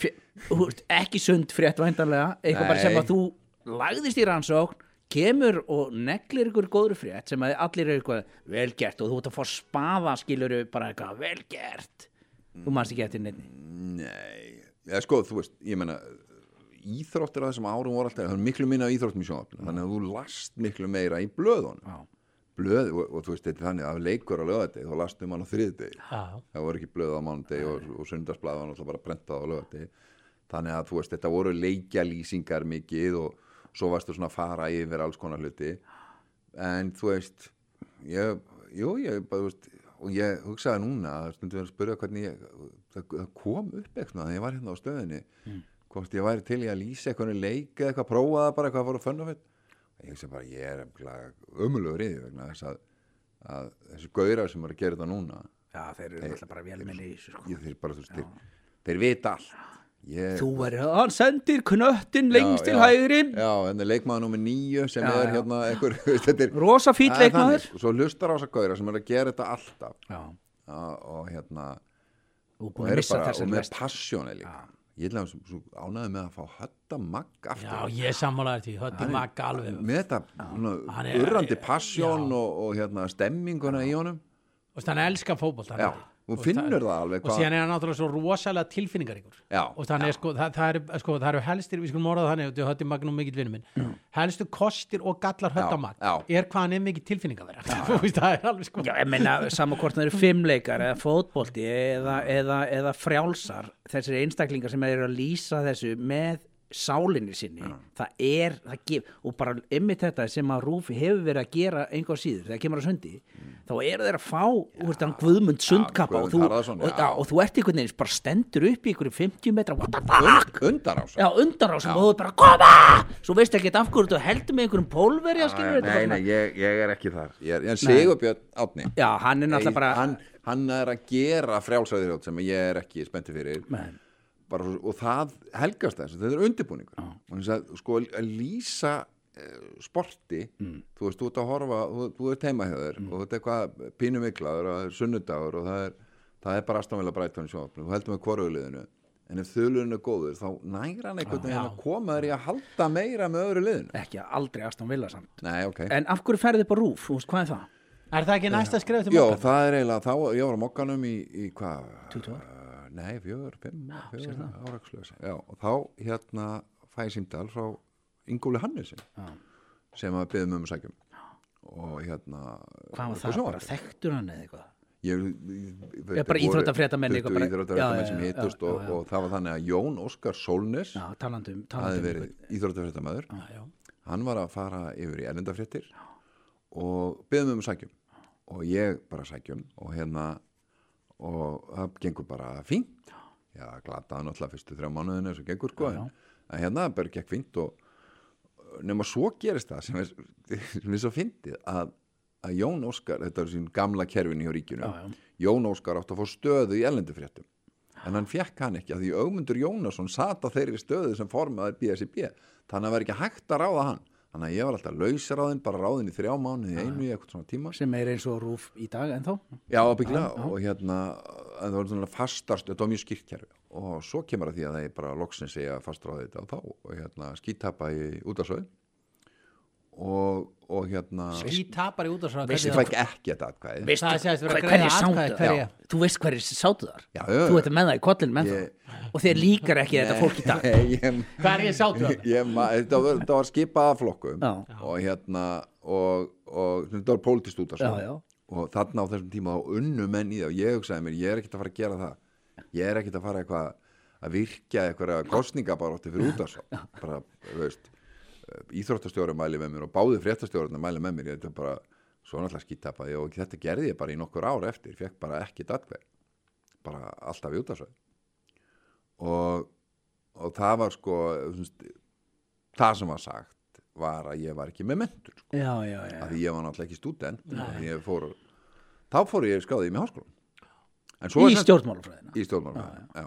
fj- þú veist, ekki sund frétt væntanlega eitthvað bara sem Nei. að þú lagðist í rannsókn kemur og neglir ykkur góður frétt sem að allir eru eitthvað vel gert og þú ert að fá spaða skiluru bara eitthvað vel gert þú manst ekki eftir nefni Nei, eða sko, þú veist, ég meina íþróttir að þessum árum voru alltaf það er miklu minna íþróttum í sjónvarpinu. Þannig að þú last miklu meira í blöðunum. Já. blöð, og, og þú veist, þetta er þannig að leikur á lögadegi, þá lastum hann á þriðdegi Já, það voru ekki blöð á mánudegi og, og sundarsblað var náttúrulega bara prentað á lögadegi þannig að þú veist, þetta voru leikjalýsingar mikið og svo varstu svona að fara yfir alls konar hluti. En þú veist ég, jú, ég bara, þú veist og ég hugsaði núna, stundum við að spyrja hvernig ég, það, kom upp eitthvað þegar ég var hérna á stöðinni hvort ég væri til í að lýsa eitthvað leik eða eitthvað, prófa það bara eitthvað að fönn á fett ég hugsa bara, ég er umulugur í því vegna þess að, að þessi gaurar sem eru að gera þetta núna Já, þeir eru alltaf bara velmenni í þessu sko. þeir vita allt ég, Þú er, hann sendir knöttin lengst til hægri. Já, en er leikmaður nummer nýju sem Já, er hérna er Rosa er leikmaður. Þannig. og svo hlustar á þessa gaurar sem eru að gera þetta alltaf. Já, já, og hérna er og að missa bara, og með passjóni líka. Ég að svo, ánæði með að fá hötta magg já aftur ég sammálaði því. Hötti makka alveg. með þetta er- urrandi passjón og, og hérna, stemminguna í honum. Og þannig elskar fótbolt já, hún finnur það alveg og síðan er hann náttúrulega svo rosalega tilfinningaríkur. Já, og þannig er sko það, það, er, sko, það eru helstir, við skulum orða það þannig þetta er hötti magnum mikill vinnu minn. Helstu kostir og gallar hötta magn já. er hvað hann er mikill það er alveg sko Já, ég meina, það eru fimmleikar eða fótbolti eða, eða, eða frjálsar þessir einstaklingar sem eru að lýsa þessu með sálinni sinni það er, það gef og bara ymmið þetta sem að Rúfi hefur verið að gera einhver síður þegar kemur að sundi þá eru þeir að fá, þú veist, hann Guðmund sundkappa og, Harðarson, og, já. já, og þú ert einhvern veginn bara stendur upp í einhverju 50 metra what the fuck? undar á Já, undan á sem og þú er bara koma! Svo veist ekki af hverju þú heldur með einhverjum pólverja skilur þetta Nei, nei, ég, ég er ekki þar. Ég er, Sigurbjörn Átni Já, hann er náttúrulega bara hann, hann er að gera frjálsæðirótt sem ég er ekki spenntið fyrir. Nei. Bara, og það helgast þess þetta er undirbúningur. Og þess að sko að lýsa eh, sporti þú veist, þú ert að horfa þú, þú ert heima hjá þér og þú ert eitthvað pínu miklaður og það er sunnudagur og það er, það er bara aðstæðanlega breytan sjófn þú heldur með hvorugliðinu. En ef þulurinn er góður þá nægra hann einhvern veginn að koma þér í að halda meira með öðru liðinu. Ekki aldrei Aston Villa samt. Nei, ok. En af hverju ferði upp á rúf, þú veist, hvað er það? er það ekki næsta skref til Jó, makka það er eiginlega, þá, ég var á mokkanum í, í hvað? 20 ár? Nei, fjögur, fimm, fjögur árakslega. Já, og þá hérna fæ ég símdal frá Ingóli Hannesson Já. sem að byggðum um sækjum og hérna Hvað var það, bara þekktur hann eða eitthvað? Ég, ég, bara Íþróttafréttamenn Já, sem hittust og, og það var þannig að Jón Óskar Sólnes Já, talandi um, hafði talandi um verið já. hann var að fara yfir í erlendafréttir og byggðum um sækjum og ég bara sækjum og hérna og það gengur bara fínt. Já, glataði náttúrulega fyrstu þrjá mánuðinu sem gengur sko, en, hérna bara gekk fínt og nema svo gerist það sem er, sem er svo fyndið að, að Jón Óskar, þetta er sín gamla kerfin hjá ríkinu, Já, já. Jón Óskar átti að fá stöðu í erlendufréttum en hann fekk hann ekki að því Ögmundur Jónasson sat á þeirri stöðu sem formaður BSIB þannig að það var ekki hægt að ráða hann þannig að ég var alltaf lausráðinn, bara ráðinn í þrjá mánuði í einu í eitthvað svona tíma. Sem er eins og rúf í dag ennþá? Já, ábyggilega. Og hérna það var svona fastast, þetta var mjög skýrt kerfi. Og svo kemur að því að það er bara loksins segja fastráði þetta og þá og hérna skítapa í útarsöðu og, og hérna Í tapar í útásráð ég fæk ekki þetta atkvæði Veistu Það segist vera að hver- greiða hverjir sátu atkvæði þar? hverja. Þú veist hverjir sátu þar Já, já, Þú já. ert með það í kollin með Ég- það og þeir líkar ekki þetta fólk í dag Nei, Hvað er ég sátu það? var, var skipað af flokkum Já. og hérna og, og þetta var pólitískt út Já, já. og þarna á þessum tíma þá unnu menn í það og ég hugsaði mér, ég er ekkert að fara að gera það ég er ekkert að fara eitthvað að virkja eitthvað kostningabarótti fyrir út bara, þú veist íþróttastjóri mæli með mér og báði fréttastjórarna mæli með mér, ég þetta bara svo náttúrulega skítapaði og þetta gerði ég bara í nokkur ár eftir, fekk bara ekki datkveð bara alltaf í útarsvæð og, og það var sko svona, það sem var sagt var að ég var ekki með mentur sko, Já, já, já. Af því ég var náttúrulega ekki student ég fór, þá fór ég skráði í með háskólan Í er stjórnmálafræðina. Í stjórnmálum já,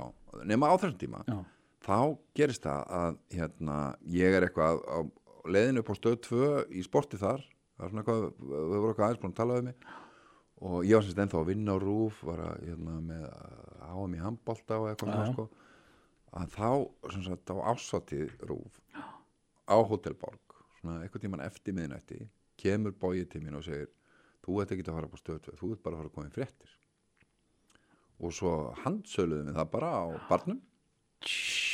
nema á þessum tíma. Já. Þá gerist það að hérna, ég er eitthvað á leiðinu upp á stöð 2 í sporti þar. Það er svona eitthvað, við vorum eitthvað aðeins búin að tala um mig. Og ég var semst ennþá að vinna á rúf var að hérna, með háum í handbolta og eitthvað svona, sko. Að þá sem sagt á ásátið rúf á Hotelborg svona eitthvað tíman eftir miðnætti kemur bóið til mín og segir þú ert ekki að fara upp á stöðtöð, þú ert bara að fara að koma í fréttir. Og svo handsöluðum við það bara á barnum. Og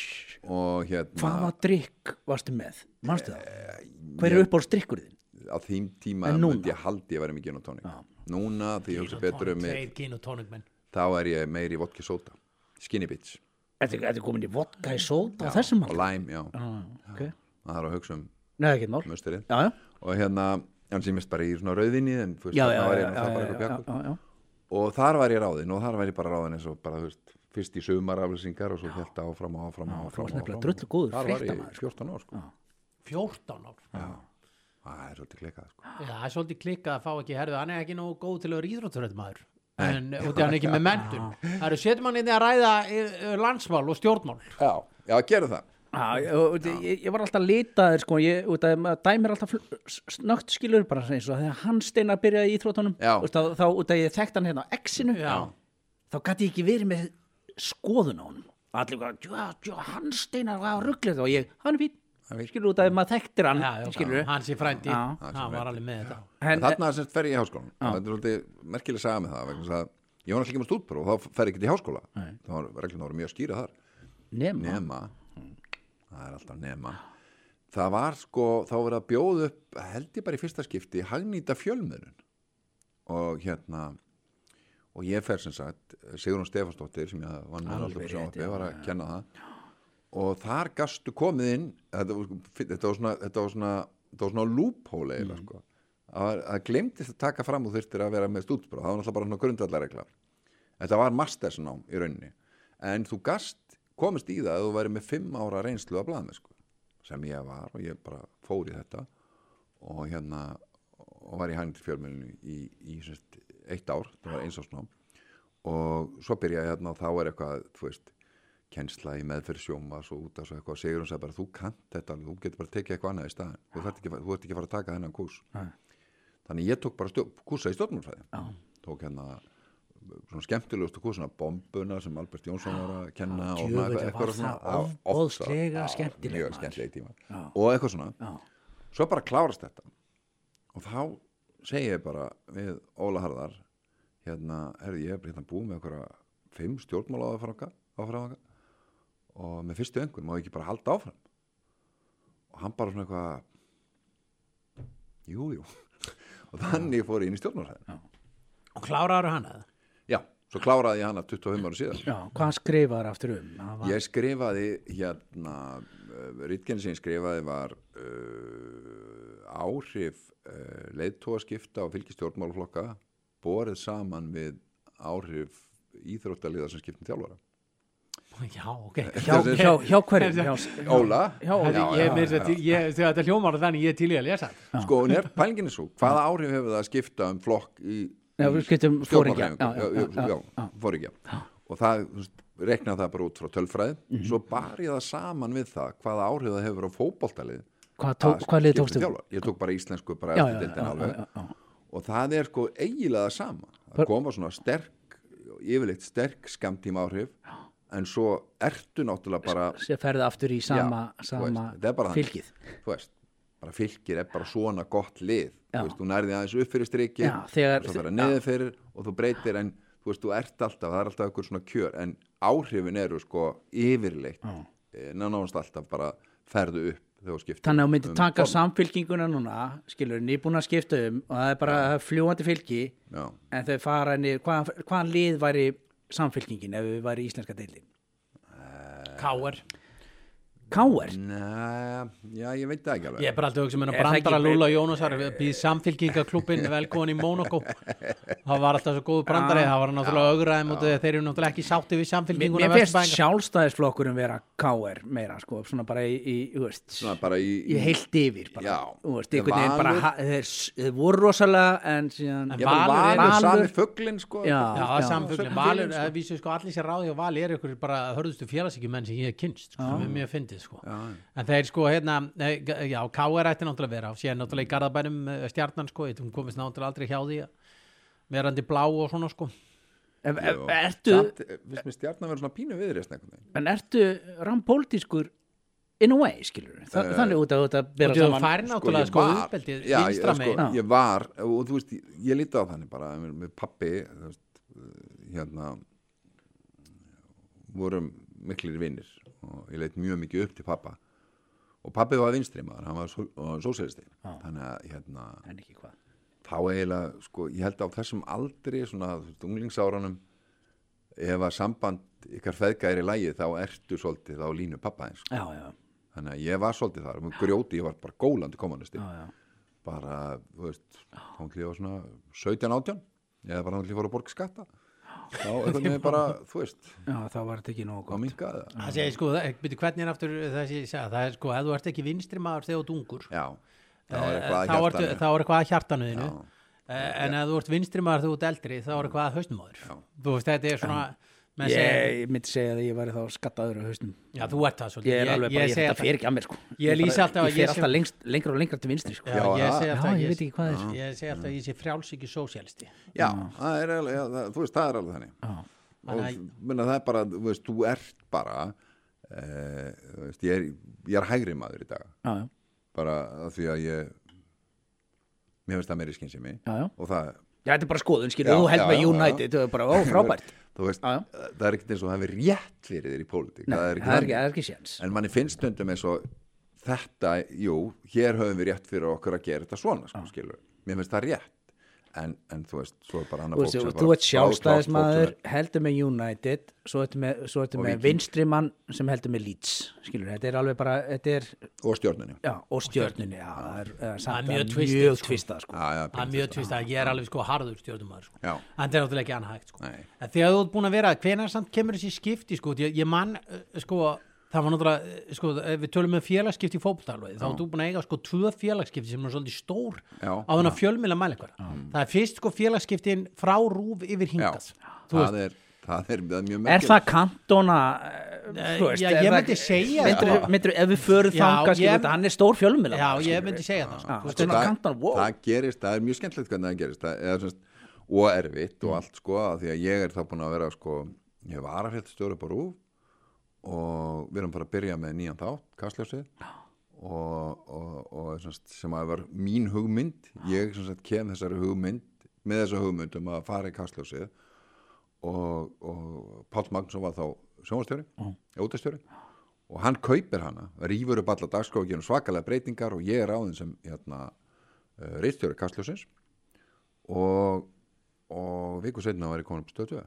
hérna Hvaða drikk varstu með? Manstu það? Hver er upp á strikkurðin? á þým tíma myndi ég haldi ég væri með gin og tónik Já. núna því ég hugsa betur um mig þá er ég meiri í vodka sóta skinny bitch Þetta er- þetta er komin í vodka í sóta á þessum og lime, já, ah, okay. það er að hugsa um Nei, ekki mál musturinn Já, já, og hérna, en sem mist bara í svona rauðinni en þú veist, já, já, þarna var já, ég já, já, já, já, já. og þar var ég ráðinn og þar var ég bara ráðinn eins og bara, þú veist, fyrst í sumaraflýsingar og svo held áfram og áfram og áfram og nefnilega áfram. drullu góður Þar var ég fréttamaður, 14 ár, sko. 14 ár Það er svolítið klikað, sko. Já, það er svolítið klikkað að fá ekki herðu, hann er ekki nógu góð til að vera íþrótturöðmaður en út í hann er ekki með mentun það eru setjum hann inn í að ræða eh, landsmál og stjórnmál Já, já, gerum það. Já, ég, ég var alltaf litaður sko, ég, út af, maður dæmir alltaf fl- s- snöggt skilur bara eins og þegar hann steina byrjaði í íþróttunum Já. Veist, þá, þá út af ég þekkt hann hérna á X-inu Já. þá gæti ég ekki verið með skoðun á honum. Allir já, já, hann steina var rugglið og ég, hann er fín skilur út af að maður þekktir hann já, já, hann sé frændi, Já. hann var alveg með þetta. En þarna sem fer ég í háskólan. Þetta er svolítið merkileg saga með það, vegna þess að ég var náttúrulega ekki með stúdpróf og þá fer ég ekki í háskóla. Það var, reglum voru mjög skýra þar. nema, Nema, það er alltaf nema. Það var sko, þá verið að bjóða upp, held ég bara í fyrsta skipti, hagnýta fjölmiðlun. Og hérna, og ég fer sem sagt, Sigrun Stefansdóttir sem ég vann með alltaf rétt, sjónvarpi, var að kenna það. Og þar gastu komið inn, þetta var, þetta var svona, þetta var svona, svona eiginlega, Mm. sko. Að, að glemtist að taka fram og þurftir að vera með stúdspróf, það var náttúrulega bara svona grundvallarregla. Þetta var mastersnám í rauninni. En þú gast komist í það að þú væri með fimm ára reynslu af blaðmenn, sko. Sem ég var og ég bara fór í þetta og hérna, og var í hægndi fjölmjölinu í, í, í sérst, eitt ár, það var eins ásnám. Og svo byrjaði hérna og þá er eitthvað, þú veist, kennsla í meðferð sjómas og út af svo eitthvað. Og segur hún sagði bara þú kant þetta þú getur bara tekið eitthvað annað í staðin þú ert ekki, þú ert ekki að fara að taka þennan kús. Nei. þannig ég tók bara kúsa í stjórnmálfræði tók hérna svona skemmtilegustu kúsuna bombuna sem Albert Jónsson var að kenna og eitthvað svona maður. skemmtileg og eitthvað svona. Já. svo bara klárast þetta. Og þá segi ég bara við Óla Harðar hérna, herði ég er hérna búið með einhverja fimm stjórnmála áfram og með fyrstu öngun má ég ekki bara halda áfram? Og hann bara svona eitthvað jú, jú. Og þannig fór ég inn í stjórnmálaræðin og kláraður hann eða? já, svo kláraði ég hana 25 ára síðan já, hvað skrifaður aftur um? Var- Ég skrifaði hérna, ég skrifaði var uh, áhrif uh, leiðtóaskipta og fylgistjórnmálaflokka borið saman við áhrif íþróttaliða sem skiptum þjálfara. já, ok hjá, hjá, hjá hverjum Óla, Já, Þetta- já, ég, já, mér, já. þetta, ég, þegar þetta hljómar þannig ég er til í að lesa sko, en er pælingin er svo, hvaða áhrif hefur það að skipta um flokk í, Já, við skiptum foringja. stjórnmálahreyfingu? Já, já, Já, já, já, já, foringja. Og það, þú veist, rekna það bara út frá tölfræði, Mhm. svo bar ég það saman við það, hvaða áhrif það hefur á fótboltalið hvað, tók, hvað lið tókstu. Ég tók bara íslensku bara Já, já, já, og það er sko eiginlega það sama. Það koma svona sterk yfirleitt sterk skamtíma áhrif en svo ertu náttúrulega bara sem ferði aftur í sama, sama veist, fylgið. Veist, bara fylgir er bara svona gott lið. Þú veist, þú nærði aðeins upp fyrir strikið Já, þegar- og svo fyrir neður fyrir og þú breytir en þú veist, þú ert alltaf, það er alltaf einhver svona kjör en áhrifin eru sko yfirleitt nánast alltaf bara ferðu upp þannig að þú myndir um taka form. samfylkinguna núna skilur, nýbúin að skipta um og það er bara fljúandi fylgi Já. en þau fara niður, hvaðan hvaðan lið væri samfylkingin ef við væri íslenska deildin K.R. K.R. Nei, já, ég veit það ekki alveg. Ég er bara alltaf að hugsa með Er það brandara Lúla Jónasar býð samfélkingaklubin velkomin í Monaco það var alltaf svo góðu brandari það var náttúrulega augraðið mútið þeir eru náttúrulega ekki sátti við samfélkinguna mér finnst sjálfstæðisflokkurum vera K.R. meira sko, svona bara í, í, þú veist, Svona bara í, í heilt yfir bara, Já. þú veist, einhvern veginn bara þeir, þeir voru rosalega en síðan En Valur er- valur sami Valur- fugglin sko Félögin, sko. sko sér sko, sko. En þeir sko, hérna, já, K.R. ætti náttúrulega að vera, síðan náttúrulega í Garðabænum eh, stjarnan, sko, ég komist náttúrulega aldrei hjá því verandi blá og svona sko En, Jú. ertu, eh, finnst mér stjarnan vera svona pínu veginn en ertu rampólitískur in a way, skilur Þa, Eh, Þannig út að þetta þú saman fær náttúrulega sko ég var- uppbeldið já, ég, sko, ég var og þú veist, ég, ég líti á þannig bara með, með pappi hérna vorum miklir vinnir og ég leit mjög mikið upp til pappa og pappi var vinstri maður, hann var só- sósíalisti. Þannig að hérna þá eiginlega, sko, ég held á þessum aldri, svona, þú veist, unglingsárunum ef að samband ykkar feðgæri í lægi, þá ertu svolítið á línu pappa eins, Já, já, þannig að ég var svolítið þar, með grjóti, ég var bara gólandi já. bara, þú veist þá til ég var svona 17-18 eða bara þá til ég fór að borga skatta þá einhvern veginn bara, þú veist. Já þá var þetta ekki nógu gott. minkaði það, það segir sko, það- byrju, hvernig er aftur ég segja, það er sko, ef þú ert ekki vinstri maður þegar þú ert ungur já. Þá eh, er eitthvað að þá er eitthvað að hjartanuðinu. Já. en ef þú ert vinstri maður þegar þú ert eldri þá er eitthvað að hausnum á þér. Þú veist, þetta er svona segja, Ég myndi segja að ég væri þá skattaður á hausnum. Já, þú ert það svolítið. Ég er alveg bara, ég, þetta alltaf- fer ekki að mér sko. Ég Ég ég fer alltaf lengst, lengra og lengra til vinstri sko. Já, Já, ég það- segi alltaf að ég ég- veit ekki hvað það er. ég segi alltaf að ég sé frjálsíki sósialisti já, það er alveg, já, það, þú veist, það er alveg þannig. Já, og minna, það er bara, þú veist, þú ert bara e, þú veist, ég er, ég er hægri maður í dag. Já, já, bara af því að ég mér finnst það meiri skynsemi. Já, já. Og það, Já, þetta er bara skoðun, skilur, þú held já, með já, United, þú er bara, ó, frábært veist, já. það er ekkert eins og það hefur rétt fyrir þér í pólitík. Nei, það er ekki ekki, ekki séns. En manni finnst stundum eins og þetta, jú, hér höfum við rétt fyrir okkur að gera þetta svona, sko, mér finnst það rétt en, en þú veist, svo er bara veist, fólk sem þú ert sjálfstæðismæður, heldur með United svo ertu með, svo ertu Og með Víking. vinstri mann sem heldur með Leeds skilur, þetta er alveg bara, þetta er og stjórnunni já, og stjörnunni, já, það er, er, samt, mjög sko. tvistað, sko. já, já, það er mjög tvist að ég er alveg sko harður stjórnumæður sko. já, en það er náttúrulega ekki annað hægt sko. þegar þú ert búin að vera, hvenær samt kemur þessi skipti sko, ég, ég man, uh, sko það var náttúrulega, sko, ef við tölum með félagsskipti í fótboltalvegi, þá ert þú búin að eiga sko tvö félagsskipti sem er svolítið stór Já. á þennan fjölmila mælikvar það er fyrst sko félagsskiptin frá rúf yfir Þú það er það er, er mjög Er það kantona Eh, þú veist, já, er ég myndi segja það. myndirðu- ef við förum þetta, hann er stór fjölmila Já, ég myndi segja það sko. Það, kanton, wow. það gerist, það er mjög skemmtilegt hvernig það gerist. Það er semst, og erfitt Mm. og allt sko, af því að ég er þá búin að vera sko, ég var að frétta stjóra bara úr og við erum bara að byrja með nýjan þátt, kastljósið. Og, og, og semst, sem að var mín hugmynd. Ég sagt kem þessari hugmynd með þessa hugmynd um að fara í kastljósið. Og, og Páll Magnússon var þá sjónvastjóri, Mm. útastjóri og hann kaupir hana, rýfur upp alla dagskráð og gerum svakalega breytingar. Og ég er áðin sem hérna, uh, reistjóri Kastljósins og, og viku setna var ég komin upp stöðtöða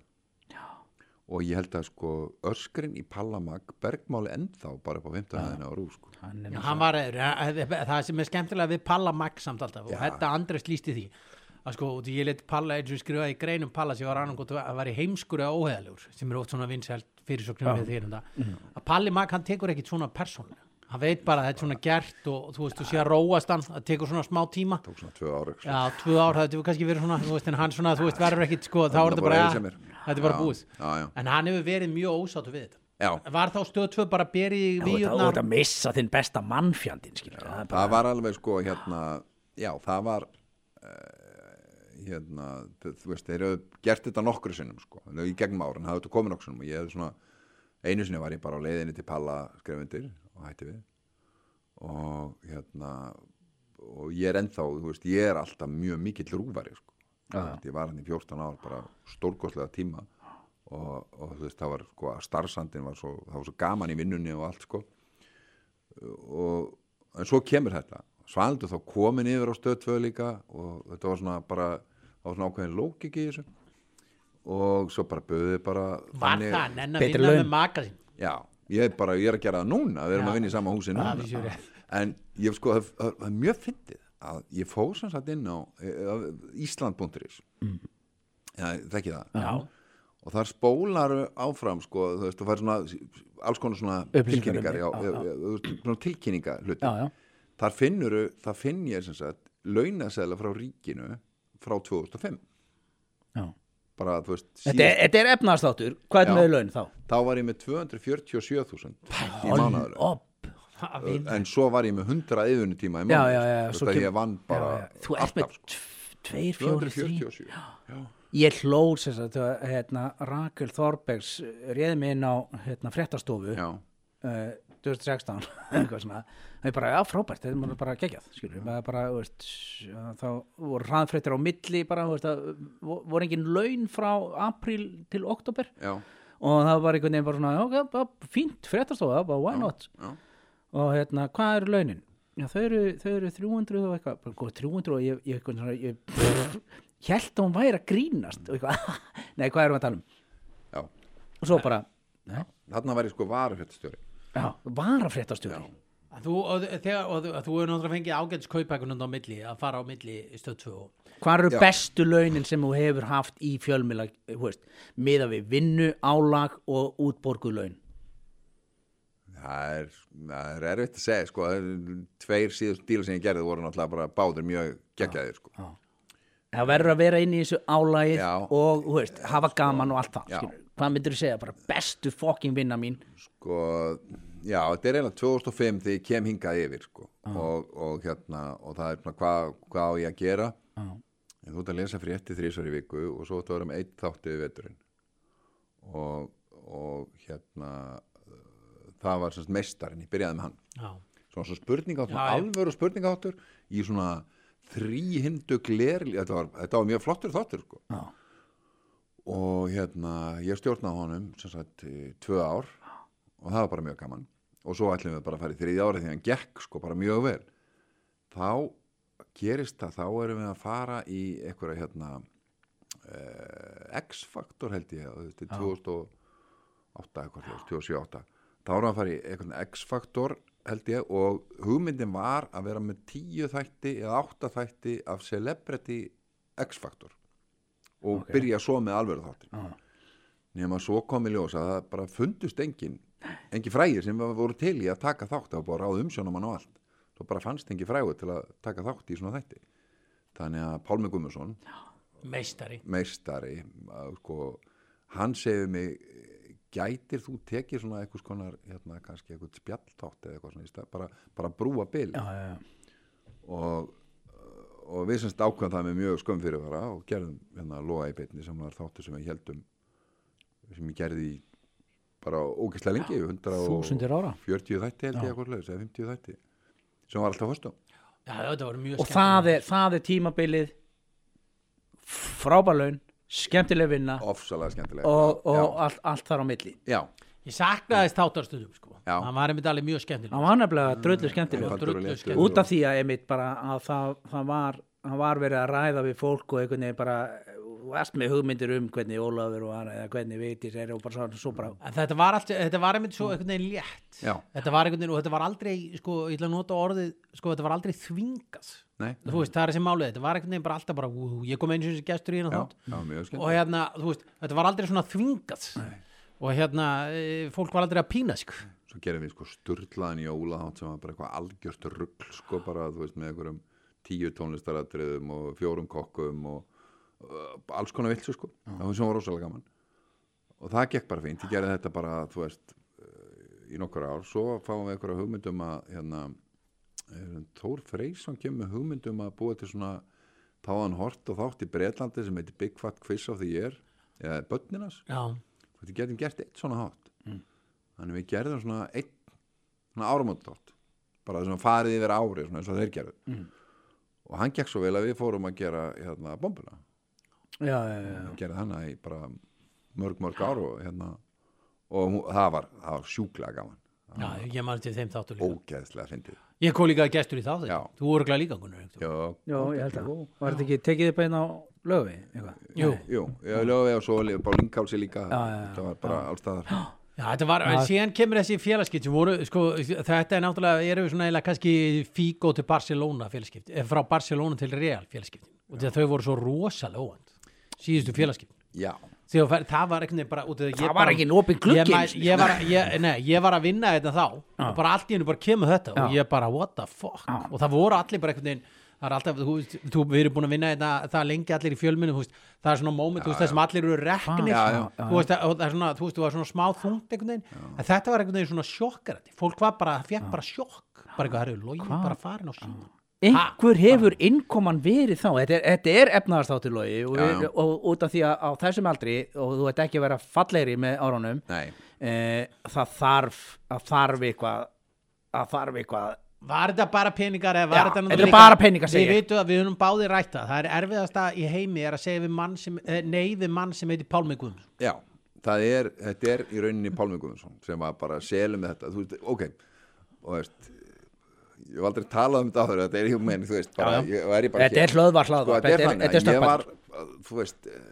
og ég held að sko öskrin í Pallamag bergmáli ennþá bara upp á 15 hæðina á sko. Er nú hann var, eh, það sem er skemmtilega við Palla Magg samt alltaf og þetta Andres lísti því að sko, ég let Palla eins og skrifa í greinum Palla sem var annarkot að vera heimskur eða óheðalegur sem er oft svona vinsælt fyrirsögnum við þér um það að Palli Magg hann tekur ekkit svona persónlega hann veit bara að þetta er svona gert og þú veist, þú sé að róast hann, það tekur svona smá tíma. Tók svona tvö ára sko. Já, tvö ár, það hefur kannski verið svona þú veist, en hann svona, þú veist, verður ekkit sko, þá er þetta bara bara, þetta er bara Já, búið. já, já. en hann hefur verið mjög ósáttu við þetta. Já, Var þá stöð tvö bara beri í að- þú ert að missa þinn besta mannfjandinn skilur það það var alveg sko hérna, já það var uh, hérna, þú þú veist, þeir eru gert þetta nokkru sinnum sko, í gegnum árin, það hefði komið nokkru sinnum. Og ég hefði svona, einu sinni var ég bara á leiðinni til Palla skrefundir og hætti við. Og hérna og ég er ennþá, þú veist, ég er alltaf mjög mikill rúfari sko. Ég var hann í 14 ár bara stórkostlega tíma og, og þú veist, það var sko, starfsandin var svo, það var svo gaman í vinnunni og allt sko. Og, en svo kemur þetta. Svaldur þá komin yfir á stöð 2 líka og þetta var svona bara það var svona ákveðin lókik í þessu. Og svo bara böði bara Var það nenn að vinna með maka sín já, ég er bara, ég er að gera það núna við erum Já. að vinna í sama húsi núna. en ég sko, það er mjög fyndið að ég fór sem sagt inn á eh, Ísland.is mm. já, þekki það Já. og þar spólar áfram sko, þú veist, þú fær svona alls konar svona um tilkynningar já, já, svona tilkynninga hluti þar finnur þar finn ég sem sagt launaseðla frá ríkinu frá 2005 já. bara veist Þetta er, þetta er efnaðastáttur, hvað er með laun þá? þá var ég með 247.000 í mánaður. En svo var ég með 100 yfirnu tíma í Já, já, já, að kem- ég vann bara Já, já. Þú ert með alltaf sko. 2, 4, 3 247 já, ég hló sem sagt þegar, hérna, Rakel Þorbergs réði mig inn á hérna, fréttastofu já, uh, 2016 eitthvað svona, það er bara, já frábært þetta er bara veist, þá voru hraðfréttir á milli bara, veist, að vo- voru engin laun frá apríl til oktober já, og það var einhvern veginn bara svona, já, já, fínt fréttastofa, bara why not? já. Og hérna, hvað eru launin? Já, þau eru, þau eru 300 og eitthvað, bara góð 300 og ég, ég, eitthvað svona, ég pff, held að hún væri að grínast og eitthvað, nei, hvað erum við að tala um? já. Og svo bara, nei, þarna var ég sko varufréttastjóri já, var að fréttastjóri Að Þú, og, þegar, og, þú- að þú hefur náttúrulega fengið ágætis kaupækunum á milli að fara á milli stöð 2 og Hvað eru Já. bestu launin sem þú hefur haft í fjölmila, þú veist, miða við vinnu, álag og útborguð laun? Það er, er erfitt að segja sko, tveir síðust díla sem ég gerði voru náttúrulega bara báður mjög geggjaðir sko. Það verður að vera inn í þessu álagið Já. og, veist, hafa gaman og allt það, Já. Hvað myndir þú segja, bara bestu fokking vinna mín? sko, já, þetta er eiginlega 2005 þegar ég kem hingað yfir sko. og, og hérna og það er svona hvað hva á ég að gera Já. en þú ert að lesa frétti þrísvar í viku og svo þú erum eitt þáttið við veturinn og, og hérna það var semst meistarinn, ég byrjaði með hann. Já, svona svo spurningáttur, alvöru spurningáttur í svona þríhindu glerli, þetta var, þetta var mjög flottur þáttur sko. Já. og hérna ég stjórnaði honum sem sagt tvö ár og það var bara mjög gaman. Og svo ætlum við bara að fara í þriðja ári því hann gekk sko bara mjög vel. Þá gerist það, þá erum við að fara í einhverja hérna eh, X-faktor held ég veist, í 2008 eitthvað, svoleiðis, 2007-2008 þá erum við að fara í einhvern X-faktor held ég og hugmyndin var að vera með tíu þætti eða átta þætti af Celebrity X-faktor og Ok. byrja svo með alvöru þáttin Já. nema svo kom í ljós að það bara fundust engin engin frægir sem voru til í að taka þátt það var bara ráð umsjónumann og allt svo bara fannst engin frægur til að taka þátt í svona þætti þannig að Pálmi Gummarsson meistari meistari að, sko, hann segir mig gætir þú tekið svona eitthvað skonar hérna kannski eitthvað spjalltátt eða eitthvað svona í stað, bara, bara brúa bil? Já, já, já. og, og við semst ákvæðum það með mjög skömm fyrirvara og gerðum hérna loga í beinni sem var þáttur sem við heldum sem ég gerði bara ógeðslega lengi 140 Þúsundir ára. þætti held ég eitthvað eða 50 þætti sem var alltaf mjög Og það er, það er tímabilið, frábærlaun, skemmtileg vinna ofsalega skemmtilega og, og allt, allt þar á milli. já, ég saknaðist þáttarstundum sko. Já. hann var einmitt alveg mjög skemmtileg Það var nefnilega dröllu skemmtileg. Léttur. skemmtilegur. Út af því að einmitt bara að það, það var var verið að ræða við fólk og einhvern veginn bara varst með hugmyndir um hvernig Ólafur og hann eða hvernig veitis er og bara svo, svo bara En þetta var, allt, þetta var einmitt svo einhvern veginn létt. Þetta var einhvern veginn og þetta var aldrei sko, ég ætla að nota orðið, sko, þetta var aldrei þvingað. Nei, þú veist, það er þessi málið, þetta var einhvern veginn bara alltaf bara, ú, ég kom einu sinni gestur í hérna já, þátt. já, mjög og hérna, þú veist, þetta var aldrei svona þvingað. Og hérna, e, fólk var aldrei að pína sig. Svo gerðum við sko sturlaðan í jólahátt sem var bara eitthvað algjört rugl sko bara, þú veist, með einhverjum tíu tónlistaratriðum og fjórum kokkum og alls konar viltu sko. Það var rosalega gaman. Og það gekk bara fínt, ég gerði þetta bara, þú veist uh, í nokkur ár, svo fáum við einhverja hugmyndum að hérna, Þór Freysson kemur hugmyndum að búa til svona táðan hort og þátt í Bretlandi sem heitir Big Fat Quiz of the Year eða börninas já, við getum gert eitt svona hátt þannig við gerðum svona eitt svona áramóttátt bara þessum farið yfir ári svona eins og þeir gerðu. Mm. og hann gekk svo vel að við fórum að gera hérna bombuna já, já, já, við gerðum hana í bara mörg mörg ár og hérna og hún, það, var, það var sjúklega gaman. Já, ég maður til þeim þáttu líka. ógeðslega fyndið. Ég kom líka gestur í þáttu, þú voru glæð líka Gunnar, já, já, ég held að. Var þetta ekki tekið upp einn á löfi? Jú. jú, ég lögði og svo bara linkálsi líka. Já, já, já. það var bara allstaðar Já, þetta var, en síðan kemur þessi félagskipt sem voru, sko, þetta er náttúrulega, erum við svona eiginlega kannski Figo til Barcelona félagskipt, eh, frá Barcelona til Real félagskipt, og því að þau voru svo rosalega óvand, síðustu félagskipt já, þegar það var veginn bara út af því að ég Það var ekki opinn gluggi ég, ég, var, að- ég, nei, ég var að vinna þetta þá og bara allt í hennu bara kemur þetta og Já. ég bara what the fuck? Já. og það voru allir bara einhvern veginn það er alltaf, þú, veist, þú, við erum búin að vinna þetta, það lengi allir í fjölminu, þú veist, það er svona moment, þú veist, það sem allir eru reknir. Þú veist, það, og það er svona, þú veist, þú var svona smá þungt einhvern veginn, en þetta var einhvern veginn svona sjokkarandi. Fólk var bara, fekk bara sjokk. Bara eitthvað, herru, logi bara farin á síma einhver hefur innkoman verið þá. Þetta er, þetta er efnaðarstáttilógi og, Já, við- já. og út af því að á þessum aldri og þú ert ekki að vera fallegri með árunum Nei, e, það þarf að þarf eitthvað að þarf eitthvað. Var þetta bara peningar eða var þetta náttúrulega þetta er bara peningar, segi Við veitum að við höfum báði rætta Það. Er erfiðasta í heimi er að segja við mann sem, eh, nei við mann sem heitir Pálmi Guðmunds já, það er þetta er í rauninni Pálmi Guðmundsson sem var bara selum með þetta, þú veist, ok og veist ég hef aldrei talað um þetta áður, þetta er hjá menn þú veist, bara, Já, já. þetta er hlöðvar hlaðvar sko, þetta er er var, stökkbætt þú veist eh,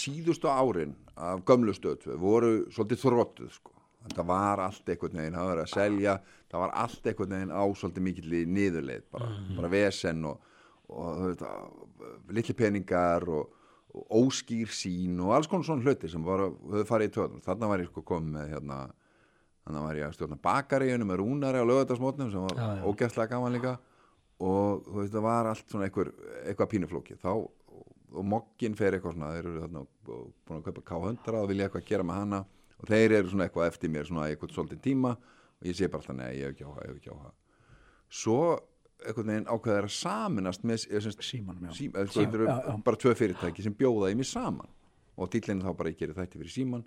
síðustu árin af gömlu stöðtöð voru svolítið þróttuð sko. þetta var allt einhvern veginn það var að selja, það var allt einhvern veginn á svolítið mikill niðurleið bara, bara vesen og, og að- litli peningar og, og óskýr sín og alls konar svona hluti sem var, höfðu farið í töðum þarna var ég sko komið með hérna þannig var ég að stjórna bakaríunum með rúnari á lögatarsmótnum sem var Já, ógæstlega gaman líka. Og þú veist það var allt svona einhver, eitthvað pínuflóki þá og moggin fer eitthvað svona þeir eru þarna búin að kaupa K100 og vilja eitthvað gera með hana. Og þeir eru svona eitthvað eftir mér svona eitthvað svolítið tíma. Og ég sé bara alltaf nei, ég hef ekki áhuga, ég hef ekki áhuga. Svo einhvern veginn ákveðar að saminast með sagt, Símanum, sím, eða, sko, já, já. bara tvö fyrirtæki sem bjóða í mig saman. Og dýllinu þá bara ég gerir þætti fyrir síman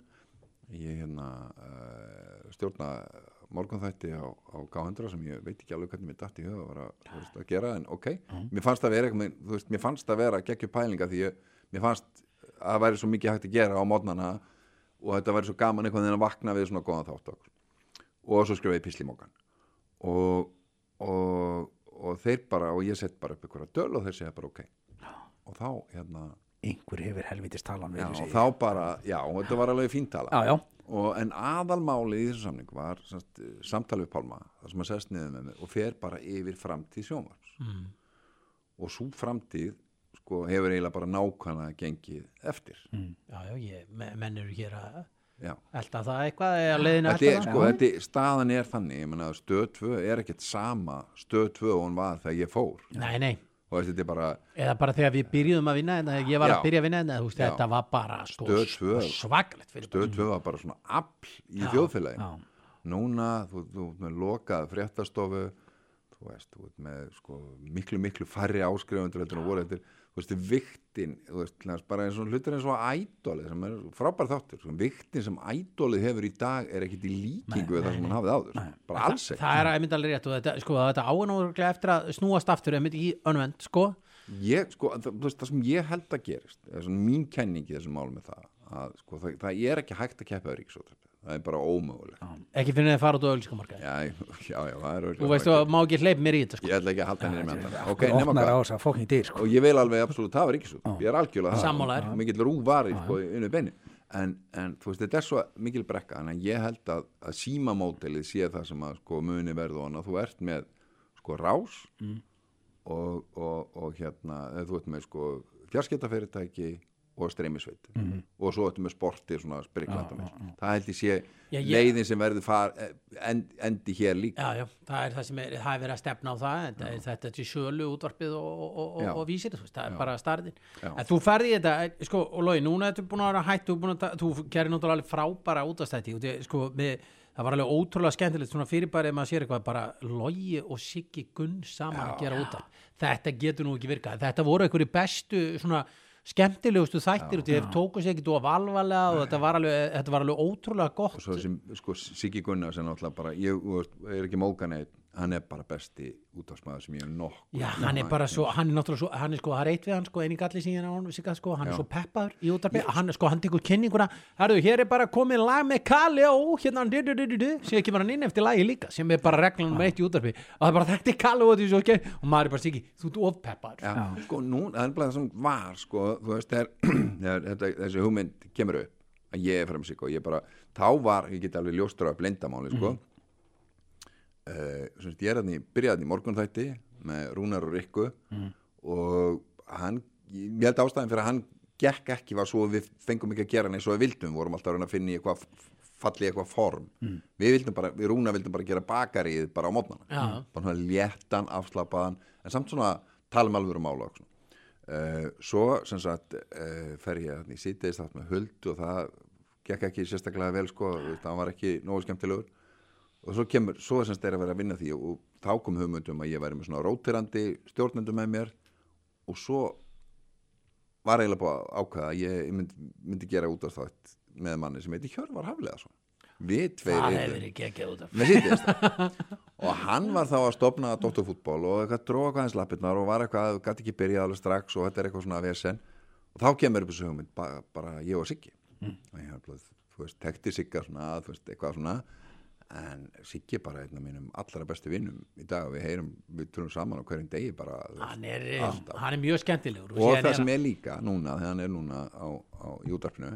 ég hérna uh, stjórna morgunþætti á, á K100 sem ég veit ekki alveg hvernig mér datt í huga að, að gera en ok, mér fannst það vera eitthvað, veist, mér fannst það vera geggju pælinga því ég, mér fannst að það væri svo mikið hægt að gera á mótnana og þetta væri svo gaman einhvern veginn að vakna við svona góðan þátt og svo skrifa ég píslimókan og, og, og þeir bara og ég sett bara upp einhverja döl og þeir segja bara ok. Og þá hérna einhver hefur helvitist talan já, og þá bara, já, þetta var alveg fíntala já, já, og en aðalmálið í þessu samning var semst, samtali við Pálma þar sem að sest niður með mig og fer bara yfir framtíð sjónvarps. Mm. og svo framtíð sko, hefur eiginlega bara nákvæmlega gengið eftir. Já, já, ég, me- menn eru hér að já. elda það eitthvað eða leiðinu Þetta er, elda sko, það þetta, er- staðan er þannig ég meina, stöð 2 er ekkert sama stöð 2 og hún var þegar ég fór. Nei, nei, og þetta er bara eða bara þegar við byrjuðum að vinna en ég var Já. að byrja að vinna en þú veist, þetta var bara sko, Stöð tvö. svakalegt fyrir stöð 2 var bara svona afl í já. núna, þú, þú ert með lokað fréttastofu þú veist, þú ert með sko, miklu, miklu færri áskrifundur heldur en voru er, þú veist, viktin þú veist, bara eins og hlutur eins og ædolið sem er frábær þáttur sko, viktin sem ædolið hefur í dag er ekkit í líkingu við það sem hann hafið áður sko. bara alls ekki. Það er einmitt alveg rétt og þetta, sko, þetta áinúruglega eftir að snúast aftur einmitt í önvend, sko. Ég, sko, það, veist, það sem ég held að gerist er svona mín kenning í þessum málum með það að sko, það, það er ekki hægt að keppa það er bara ómögulegt. Ekki fyrir að fara út á ölskamarkaði já, já, já, það er Þú örugglega veist, bara þú má ekki hleyp mér í þetta, sko. Ég ætla ekki að halda henni með það ok, okay, nema opnar á hvað. þess að fókning dýr sko. og ég vil alveg absolutt hafa ríkisút ég er algjörlega það. Sammálaður. Og mikill rúf var í sko, innu beini en, en þú veist, þetta er svo mikil brekka. En ég held að, að símamódelið sé það sem að sko muni verðu og þú ert með sko rás og, og, og hérna eða þú ert með sko fjarskiptafyrirtæki og streymisveit og svo ertu með sporti svona spriklanda það held ég sé Já, leiðin sem verður far, end, endi hér líka. Já, já, það er það sem er, það er verið að stefna á það þetta, er, þetta til sölu útvarpið og, og, og, Já. og vísir, það er bara starðin Já. en þú ferði þetta, eh, sko, og logi núna ertu búin að vera hætt, þú, er gerir náttúrulega frábæra útastætti sko, með, það var alveg ótrúlega skemmtilegt svona fyrirbærið maður sér eitthvað bara logi og Siggi Gunn saman að gera útaf þetta getur nú ekki virkað. Þetta voru einhverju bestu svona skemmtilegustu þættir og þeir tóku sér ekkert of alvarlega og þetta var alveg, þetta var alveg ótrúlega gott. Og svo sem sko Siggi Gunnar sem náttúrulega bara ég þú veist, er ekki mókan eitt hann er bara besti útafsmaður sem ég hef nokkuð Já, hann er bara svo, hann er náttúrulega svo, hann er sko, það er eitt við hann sko, eini galli síðan á hann, sigga, sko, hann er Já. svo peppaður í útarpi, hann er sko, hann tekur kynninguna, herru, hér er bara komið lag með Kalli og hérna, du, sem ekki bara inn eftir lagi líka, sem er bara reglan nummer eitt í útarpi, og það er bara þetta er Kalli og þetta er svo ekki, og maður er bara siggi, þú ert of peppaður. Já, sko, nú, það er bara það sem var sko, þú veist, þegar, þegar þetta, þessi hugmynd kemur upp að ég er frem sig og ég bara, þá var, ég get alveg ljóstur af blindamáli, sko. Mm. Uh, ég er þannig, byrjaði þannig í morgunþætti með Rúnar og Rikku og hann, ég held ástæðin fyrir að hann gekk ekki var svo við fengum ekki að gera hann eins og við vildum, við vorum alltaf að finna í eitthvað falli eitthvað form. Við vildum bara, við Rúna vildum bara gera bakarið bara á mótnana Já. bara svona léttan, afslappaðan en samt svona tala um alvöru mála og svona. Uh, svo sem sagt uh, fer ég í sítið þátt með huld og það gekk ekki sérstaklega vel sko, hann var ekki nógu skemmtilegur og svo kemur, svo er semst er að vera að vinna því og þá kom hugmyndum að ég væri með svona rótirandi stjórnendum með mér. Og svo var eiginlega búið að ákveða að ég myndi, myndi gera út af það með manni sem heiti Hjörvar Hafleðarsson við tveir og hann var þá að stopna doktorfútból og eitthvað dróða hvað hans lappirnar og var eitthvað, gæti ekki byrjað alveg strax og þetta er eitthvað svona vesen. Og þá kemur upp þessu hugmynd bara, bara ég og Siggi. Og ég veist, tekti Sigga svona, veist, eitthvað svona en Siggi bara einn af mínum allra bestu vinnum í dag við heyrum, við tölum saman á hverjum degi bara, hann er, hann er mjög skemmtilegur og það sem er líka núna þegar hann er núna á, á júdarpinu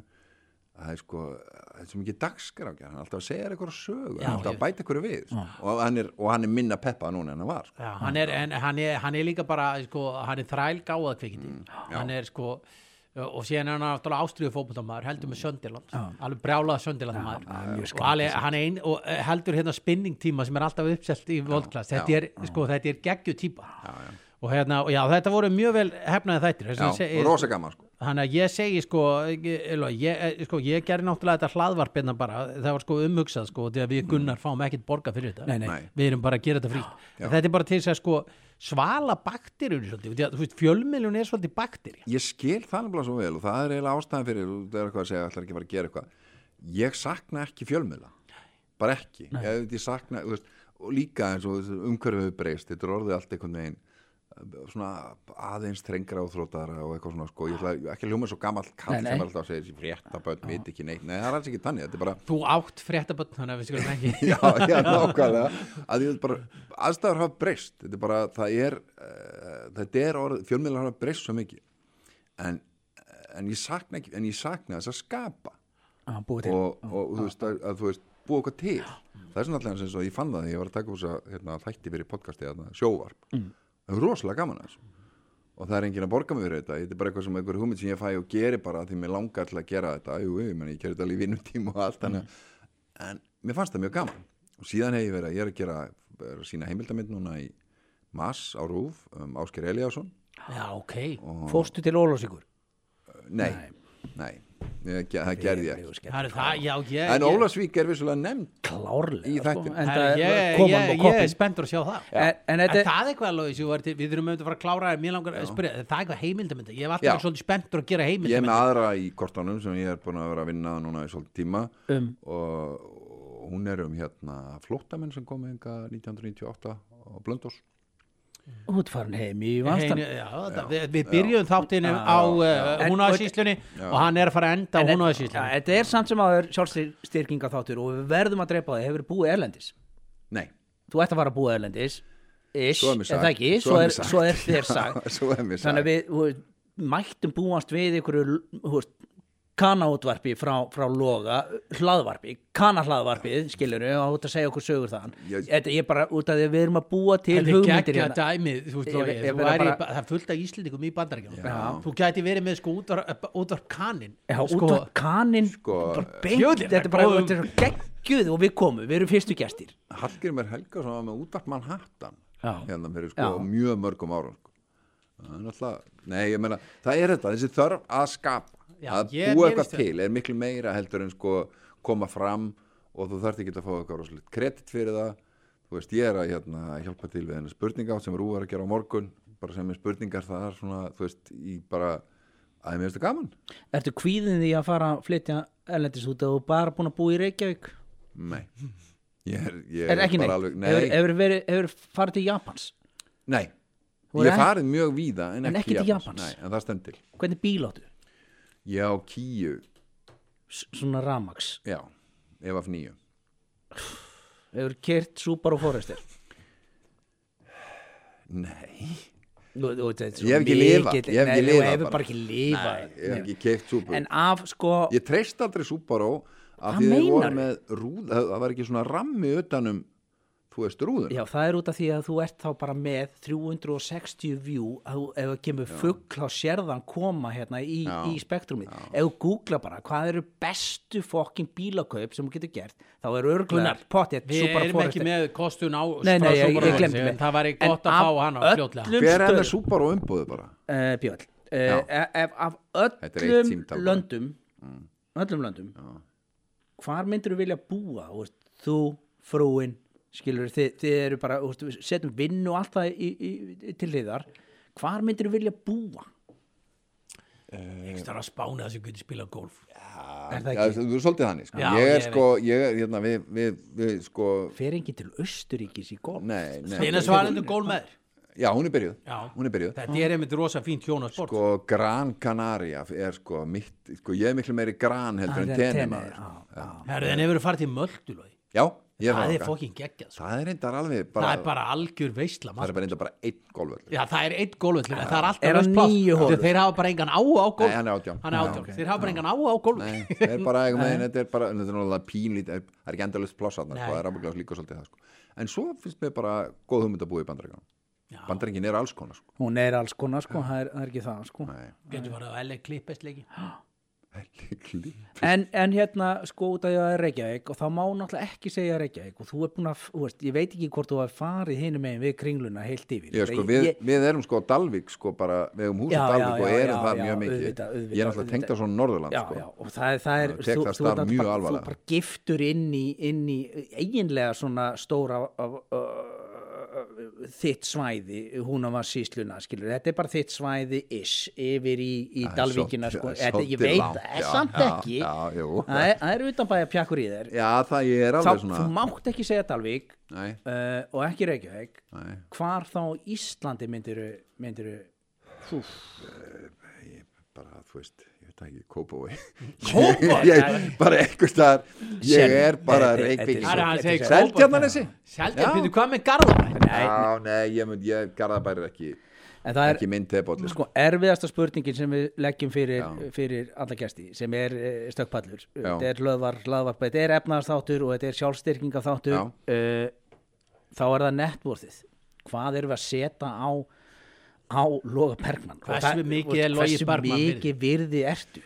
það er sko það er svo mikið dagskrá hann er alltaf að segja eitthvað sögu hann er alltaf að bæta eitthvað við sko. og, hann er, og hann er minna peppa núna en hann var sko. Já, hann, er, en, hann, er, hann er líka bara sko, hann er þræl gáðað kvikindi Mm, hann er sko og síðan er hann náttúrulega ástriðu fótboltamaður heldur með Söndiland, alveg brjálað Söndiland og alveg, hann er ein og eh, heldur hérna spinningtíma sem er alltaf uppselt í voldklass, þetta já, er, sko, þetta er geggju típa. Og hérna, og já, þetta voru mjög vel hefnaði þættir og rosa gaman sko. Þannig að ég segi sko, ég, ég, eh, sko, ég gerði náttúrulega þetta hlaðvarpina bara, það var sko umhugsað sko, því að við Gunnar fáum ekkert borga fyrir þetta. Nei, nei. Nei. Við erum bara að gera þetta frítt. Þetta er bara til þess að sko svala bakterjur svolítið, því að þú veist, fjölmiljun er svolítið bakterja. ég skil það nefnilega svo vel og það er eiginlega ástæðan fyrir það er eitthvað að segja, ætlar ekki að fara að gera eitthvað ég sakna ekki fjölmiðla bara ekki, ég, ég sakna þú veist, og líka eins og umhverfið breyst, þetta er orðið allt einhvern veginn svona aðeins þrengra og þrótara og eitthvað svona sko, ég ætla ekki að hljóma svo gamall kall sem alltaf að þessi fréttaböld, veit ekki neitt, nei það er alls ekki þannig, þetta er bara Þú átt fréttaböld, þannig að við skulum ekki. já, já, nákvæmlega. Að ég vil bara, aðstæður hafa breyst. Þetta er bara, það er uh, þetta er orð, fjölmiðlar hafa breyst svo mikið. En, en ég sakna ekki, en ég sakna þess að skapa. Búið til. Og, og þú veist, að, að þú veist búa eitthvað til, það er svona alltaf eins og ég fann það þegar ég var að taka úr þess að hérna, þætti fyrir podcasti, hérna, sjóvarp. Mm. Það er rosalega gaman að þessu. Og það er enginn að borga mig fyrir þetta, þetta er bara eitthvað sem einhver hugmynd sem ég fæ og geri bara því mér langar til að gera þetta, jú, ég meni, ég geri þetta alveg í vinnutíma og allt, að- en mér fannst það mjög gaman. Og síðan hef ég verið, ég er að gera er að sína heimildamind núna í Mass á Rúf, um, Ásker Eliasson Já, ok. Fórstu til Ólafsíkur nei, nei, ge- það gerði ég ekki. Það er það, já, ég... en Ólafsvík er vissulega nefnd Klárlega Í sko, það ég, er spenntur að sjá það. En, en En það er eitthvað alveg sem var til, við þurfum auðvitað að fara að klára það, mér langar að spyrja, það er eitthvað heimildamönda, ég hef alltaf svolítið spenntur að gera Ég er með heimildamönda. aðra í kortanum sem ég er búin að vera að vinna núna í svolítið tíma. Um, og hún er um hérna flóttamenn sem kom enga 1998 á Blöndós útfarin heim í vanstan við, við byrjuðum þáttinu á uh, En- húnáðsíslunni og hann er að fara að enda á En- húnáðsíslunni. ja, Þetta er samt sem aður sjálfstyrkinga þáttur og við verðum að dreipa það, hefur búið erlendis? Nei, Þú ætti að fara að búið erlendis Ish, Svo er mér er það sagt. ekki, Svo svo er er, er þér sagt. Svo er mér Þannig að við mættum búast við ykkur kanaútvarpi frá, frá loga hlaðvarpi, kanahlaðvarpið skilur við og út að segja okkur sögur þaðan Ég- Þetta er bara út af því að við erum að búa til hugmyndir hérna dæmið, þú veist, Ég- ég- þú bara- það er fullt af Íslendingum í bandaríkjum. Já. Þú gæti verið með sko útvarp, útvarp kanin. Já, sko, útvarp kanin Sko, bara beint, Fjöðlir, þetta er bara er svo geggjuð og við komum, við erum fyrstu gestir Hallgrimur Helgason var með útvarp Manhattan Já. hérna fyrir sko Já. mjög mörgum árum sko. það er náttúrulega, nei ég meina það er þetta, þessi þörf að skapa Já, að ég- búa eitthvað til er miklu meira heldur en sko koma fram og þú þarft ekki að fá eitthvað rosalegt kredit fyrir það. Þú veist, ég er að hérna, hjálpa til við henni spurninga sem Rú er að gera á morgun bara sem er spurningar það er svona þú veist, í bara að mér finnst það gaman. Ertu kvíðin því að fara að flytja erlendis út? Og bara búin að búa í Reykjavík? Nei, ég er, ég Er ekki neitt, bara alveg, hefur, nei, hefur, verið, hefur farið til Japans? Nei. Þú ég er farið mjög víða en En ekki, ekki til Japans? Nei, en það stendir Hvernig bíl áttu? Ég á kíu, S- Svona ramax. Já, ef af nýju Hefur kert Subaru Forester? Nei, Nú, þú Ég hef ekki lifað, ég hef ekki þú lifað hefur bara. ekki lifað. Ég hef ekki keift Subaru. En af sko ég treyst aldrei Subaru Hvað því þeir voru með rúð það var ekki svona rammi utanum þú veist rúðun Já, það er út af því að þú ert þá bara með 360 view að þú, ef það kemur fugl á sérðan koma hérna í, í spektrumið. Ef þú googla bara hvað eru bestu fokkin bílakaup sem þú getur gert þá er örgulega Gunnar, potið Við erum ekki með kostun á Nei, nei, ég, Subaru ég glemdi mig Það væri gott að fá hann á fljótlega. öllum hver er með stöðum- Subaru umbúðu bara? Uh, Björn uh, ef af eitt öllum löndum öllum löndum hvar myndir þú vilja búa? Þú veist, þú, frúin skilur, þið, þið eru bara setjum vinnu og allt það í, í, í, til hliðar hvar myndir vilja búa? Ekki þarf að spána þess að getur spilað golf Er það Já, ekki? þú er svolítið þannig sko. Ég er ég sko, ég er hérna við, við, við sko Fer engin til Östuríkis í golf? nei, nei, Steina svarendur golf með þér já, hún er byrjuð Já. hún er byrjuð Þetta er einmitt rosa fínt hjónasport sko Gran Canaria er sko mitt, sko ég er miklu meiri gran heldur en Ah, tenni tenni, maður. Herðu, en hefur farið til Möldulói já, ég er Það er fokkin geggjað sko. það er reyndar alveg Það bara, er bara algjör veistla það er bara reyndar bara einn golfvöld Já, það er eitt golfvöllur, en það er alltaf Er pláss. holur? Þeir- hafa bara engan á á golf Nei, hann er átján. Hann er Já, átján. ok. Þeir hafa bara engan á á golf Nei, það er bara þetta er bara, þetta er náttúrulega pínlít, það er ekki endalust plossarnar, sko, það er ábygglega líka svolítið það, sko. En svo finnst mér bara góð hugmynd að búa í bandaríkjum. Já. Bandaríkin er alls konar, sko. Hún er alls konar sko, það er, það er ekki það en, en hérna sko út að ég er Reykjavík og þá má náttúrulega ekki segja Reykjavík og þú er búin að, þú veist, ég veit ekki hvort þú hafi farið hinum megin við kringluna heilt yfir Já, sko, við, ég- við erum sko á Dalvík, sko, bara, við hefum hús Já, á já, Dalvík og erum það mjög mikið. auðvitað, auðvitað, Ég er náttúrulega tengt á svona Norðurland, sko. já, og það er, það er þú, það þú, mjög bara, þú bara giftur inn í, inn í eiginlega svona stóra uh, uh, þitt svæði hún var sísluna, skilur þetta er bara þitt svæði ish yfir í, í er Dalvíkina sko. þetta, ég veit langt, það er samt ekki. það er, það utanbæja pjakkur í þér. Já, það er þá, alveg svona. þú mátt ekki segja Dalvík uh, og ekki Reykjavík. Nei. hvar þá Íslandi myndiru myndiru fú, bara, þú veist, það ekki, Kópói ég, bara einhvers staðar. Ég er bara Seldi, Já. býttu hvað með Garðabæ? nei, Já, nei, ég mynd, ég garðabæri er ekki en það er ekki minn tebólli sko erfiðasta spurningin sem við leggjum fyrir, fyrir alla gæsti sem er uh, stökkpallur. Þetta er hlöðvar, hlaðvarp, þetta er efnaðarþáttur og þetta er sjálfstyrkingaþáttur Já. uh, þá er það networthið. Hvað erum við að setja á á Loga Bergmann. Og Hversu mikið er hversu mikið virði ertu?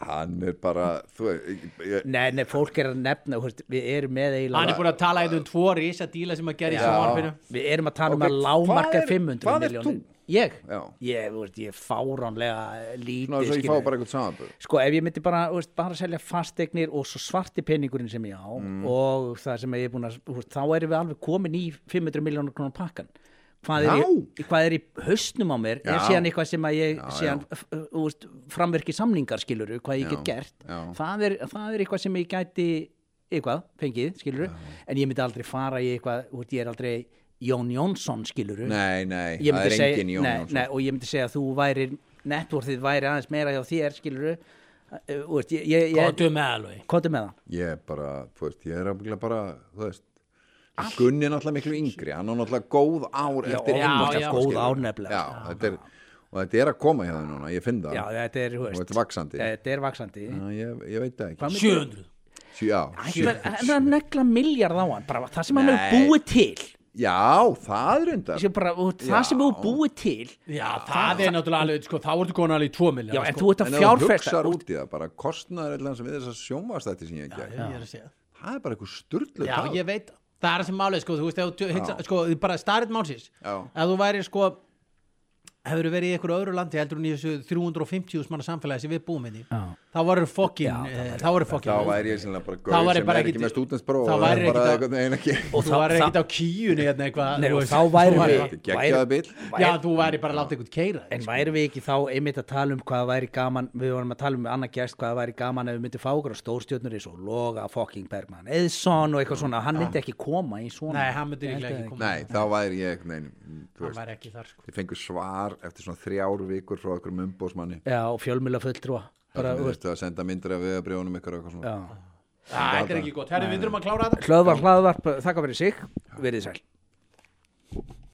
Hann er bara, ég, nei, nei, fólk er að nefna þú veist, við erum með Hann eiginlega er búin að tala eitthvað um tvo risa díla sem að gera í sjónvarpinu. Við erum að tala um Ok, að lámarka hvað er- 500 hvað ert miljónir ég, Já. ég, þú veist, ég er fáránlega lítið svo ég skilurðu. fá bara eitthvað samanböð sko ef ég myndi bara, veist, bara selja fasteignir og svo svarti peningurinn sem ég á Mm. og það sem ég er búin að þá erum við alveg komin í 500 miljónur krónar pakkan hvað er, í, hvað er í hausnum á mér er síðan eitthvað sem að ég síðan, veist, framverki samningar skiluru, hvað ég Já, get gert. já. það er, það er eitthvað sem ég gæti eitthvað, fengið, skiluru en ég myndi aldrei fara í eitthvað, þú veist, ég er aldrei Jón Jónsson, skiluru Nei, nei, það er segja, engin Jón nei, Jónsson. nei, og ég myndi segja að þú væri networthið væri aðeins meira hjá þér skilur veist, ég, ég, ég, Kóttu með alveg. Kóttu með það. Ég er bara, þú veist, ég er bara, þú veist Gunni er náttúrulega miklu yngri, hann er náttúrulega góð ár Já, eftir já, innvortis, já. Góð skilurðu. ár nefnilega, Já, þetta er, og þetta er að koma hjá þau núna, ég finn það. Já, þetta er, þú og þetta er vaksandi þetta er vaksandi Já, ég, ég veit það ekki. Mynd- 700 Sjö, Já, Það er það negla miljard á hann bara það sem hann Nei. hefur búið til. Já, það er undar sem bara, þú veist, það sem hefur búið til Já, það er náttúrulega alveg, sko, þá ertu konar alveg í 2 já, miljard en sko. þú ert að En ef þú fjárfesta hugsar út í það, bara kostnaður eitthvað sem við þess að sjónvastætti sem ég Já, ekki ég er að segja. Það er bara eitthvað sturlu Já, ég veit, það er það sem málið, sko, þú veist, ef þú hitsa, sko, bara starrið málsins Já. ef þú væri, sko hefur verið í einhverju öðru landi heldur en í þessu 350 manna samfélagi sem við búum inn í Já. Þá voru fokkin, það eh, þá voru fokkin þá væri ég bara Þá væri sem er ekki með stúdenspróf þá og þú væri ekkert á kíunni hérna þá væri við- væri- bíl Já, þú væri bara láta einhvern keira En væri við ekki þá einmitt að tala um hvað væri gaman, við vorum að tala um annað gæst hvað væri gaman ef við myndum fá okkur á stórstjörnur eins og Loga fucking Bergman, Eðsson og eitthvað svona, hann myndi ekki koma í svona. Nei, hann myndi ekki koma. Nei, þá væri ég þar, sko. Fengur svar eftir svona þrjár vikur frá okkur umbósmanni Já, og fjölmjöla fulltrúa. Bara, þú veist, að senda myndir af veðabrjónum ykkur og eitthvað svona já. Það er ekki gott, herri, við þurfum að klára þetta Hlöðvar hlaðvarp, þakka fyrir sig, verið sæl.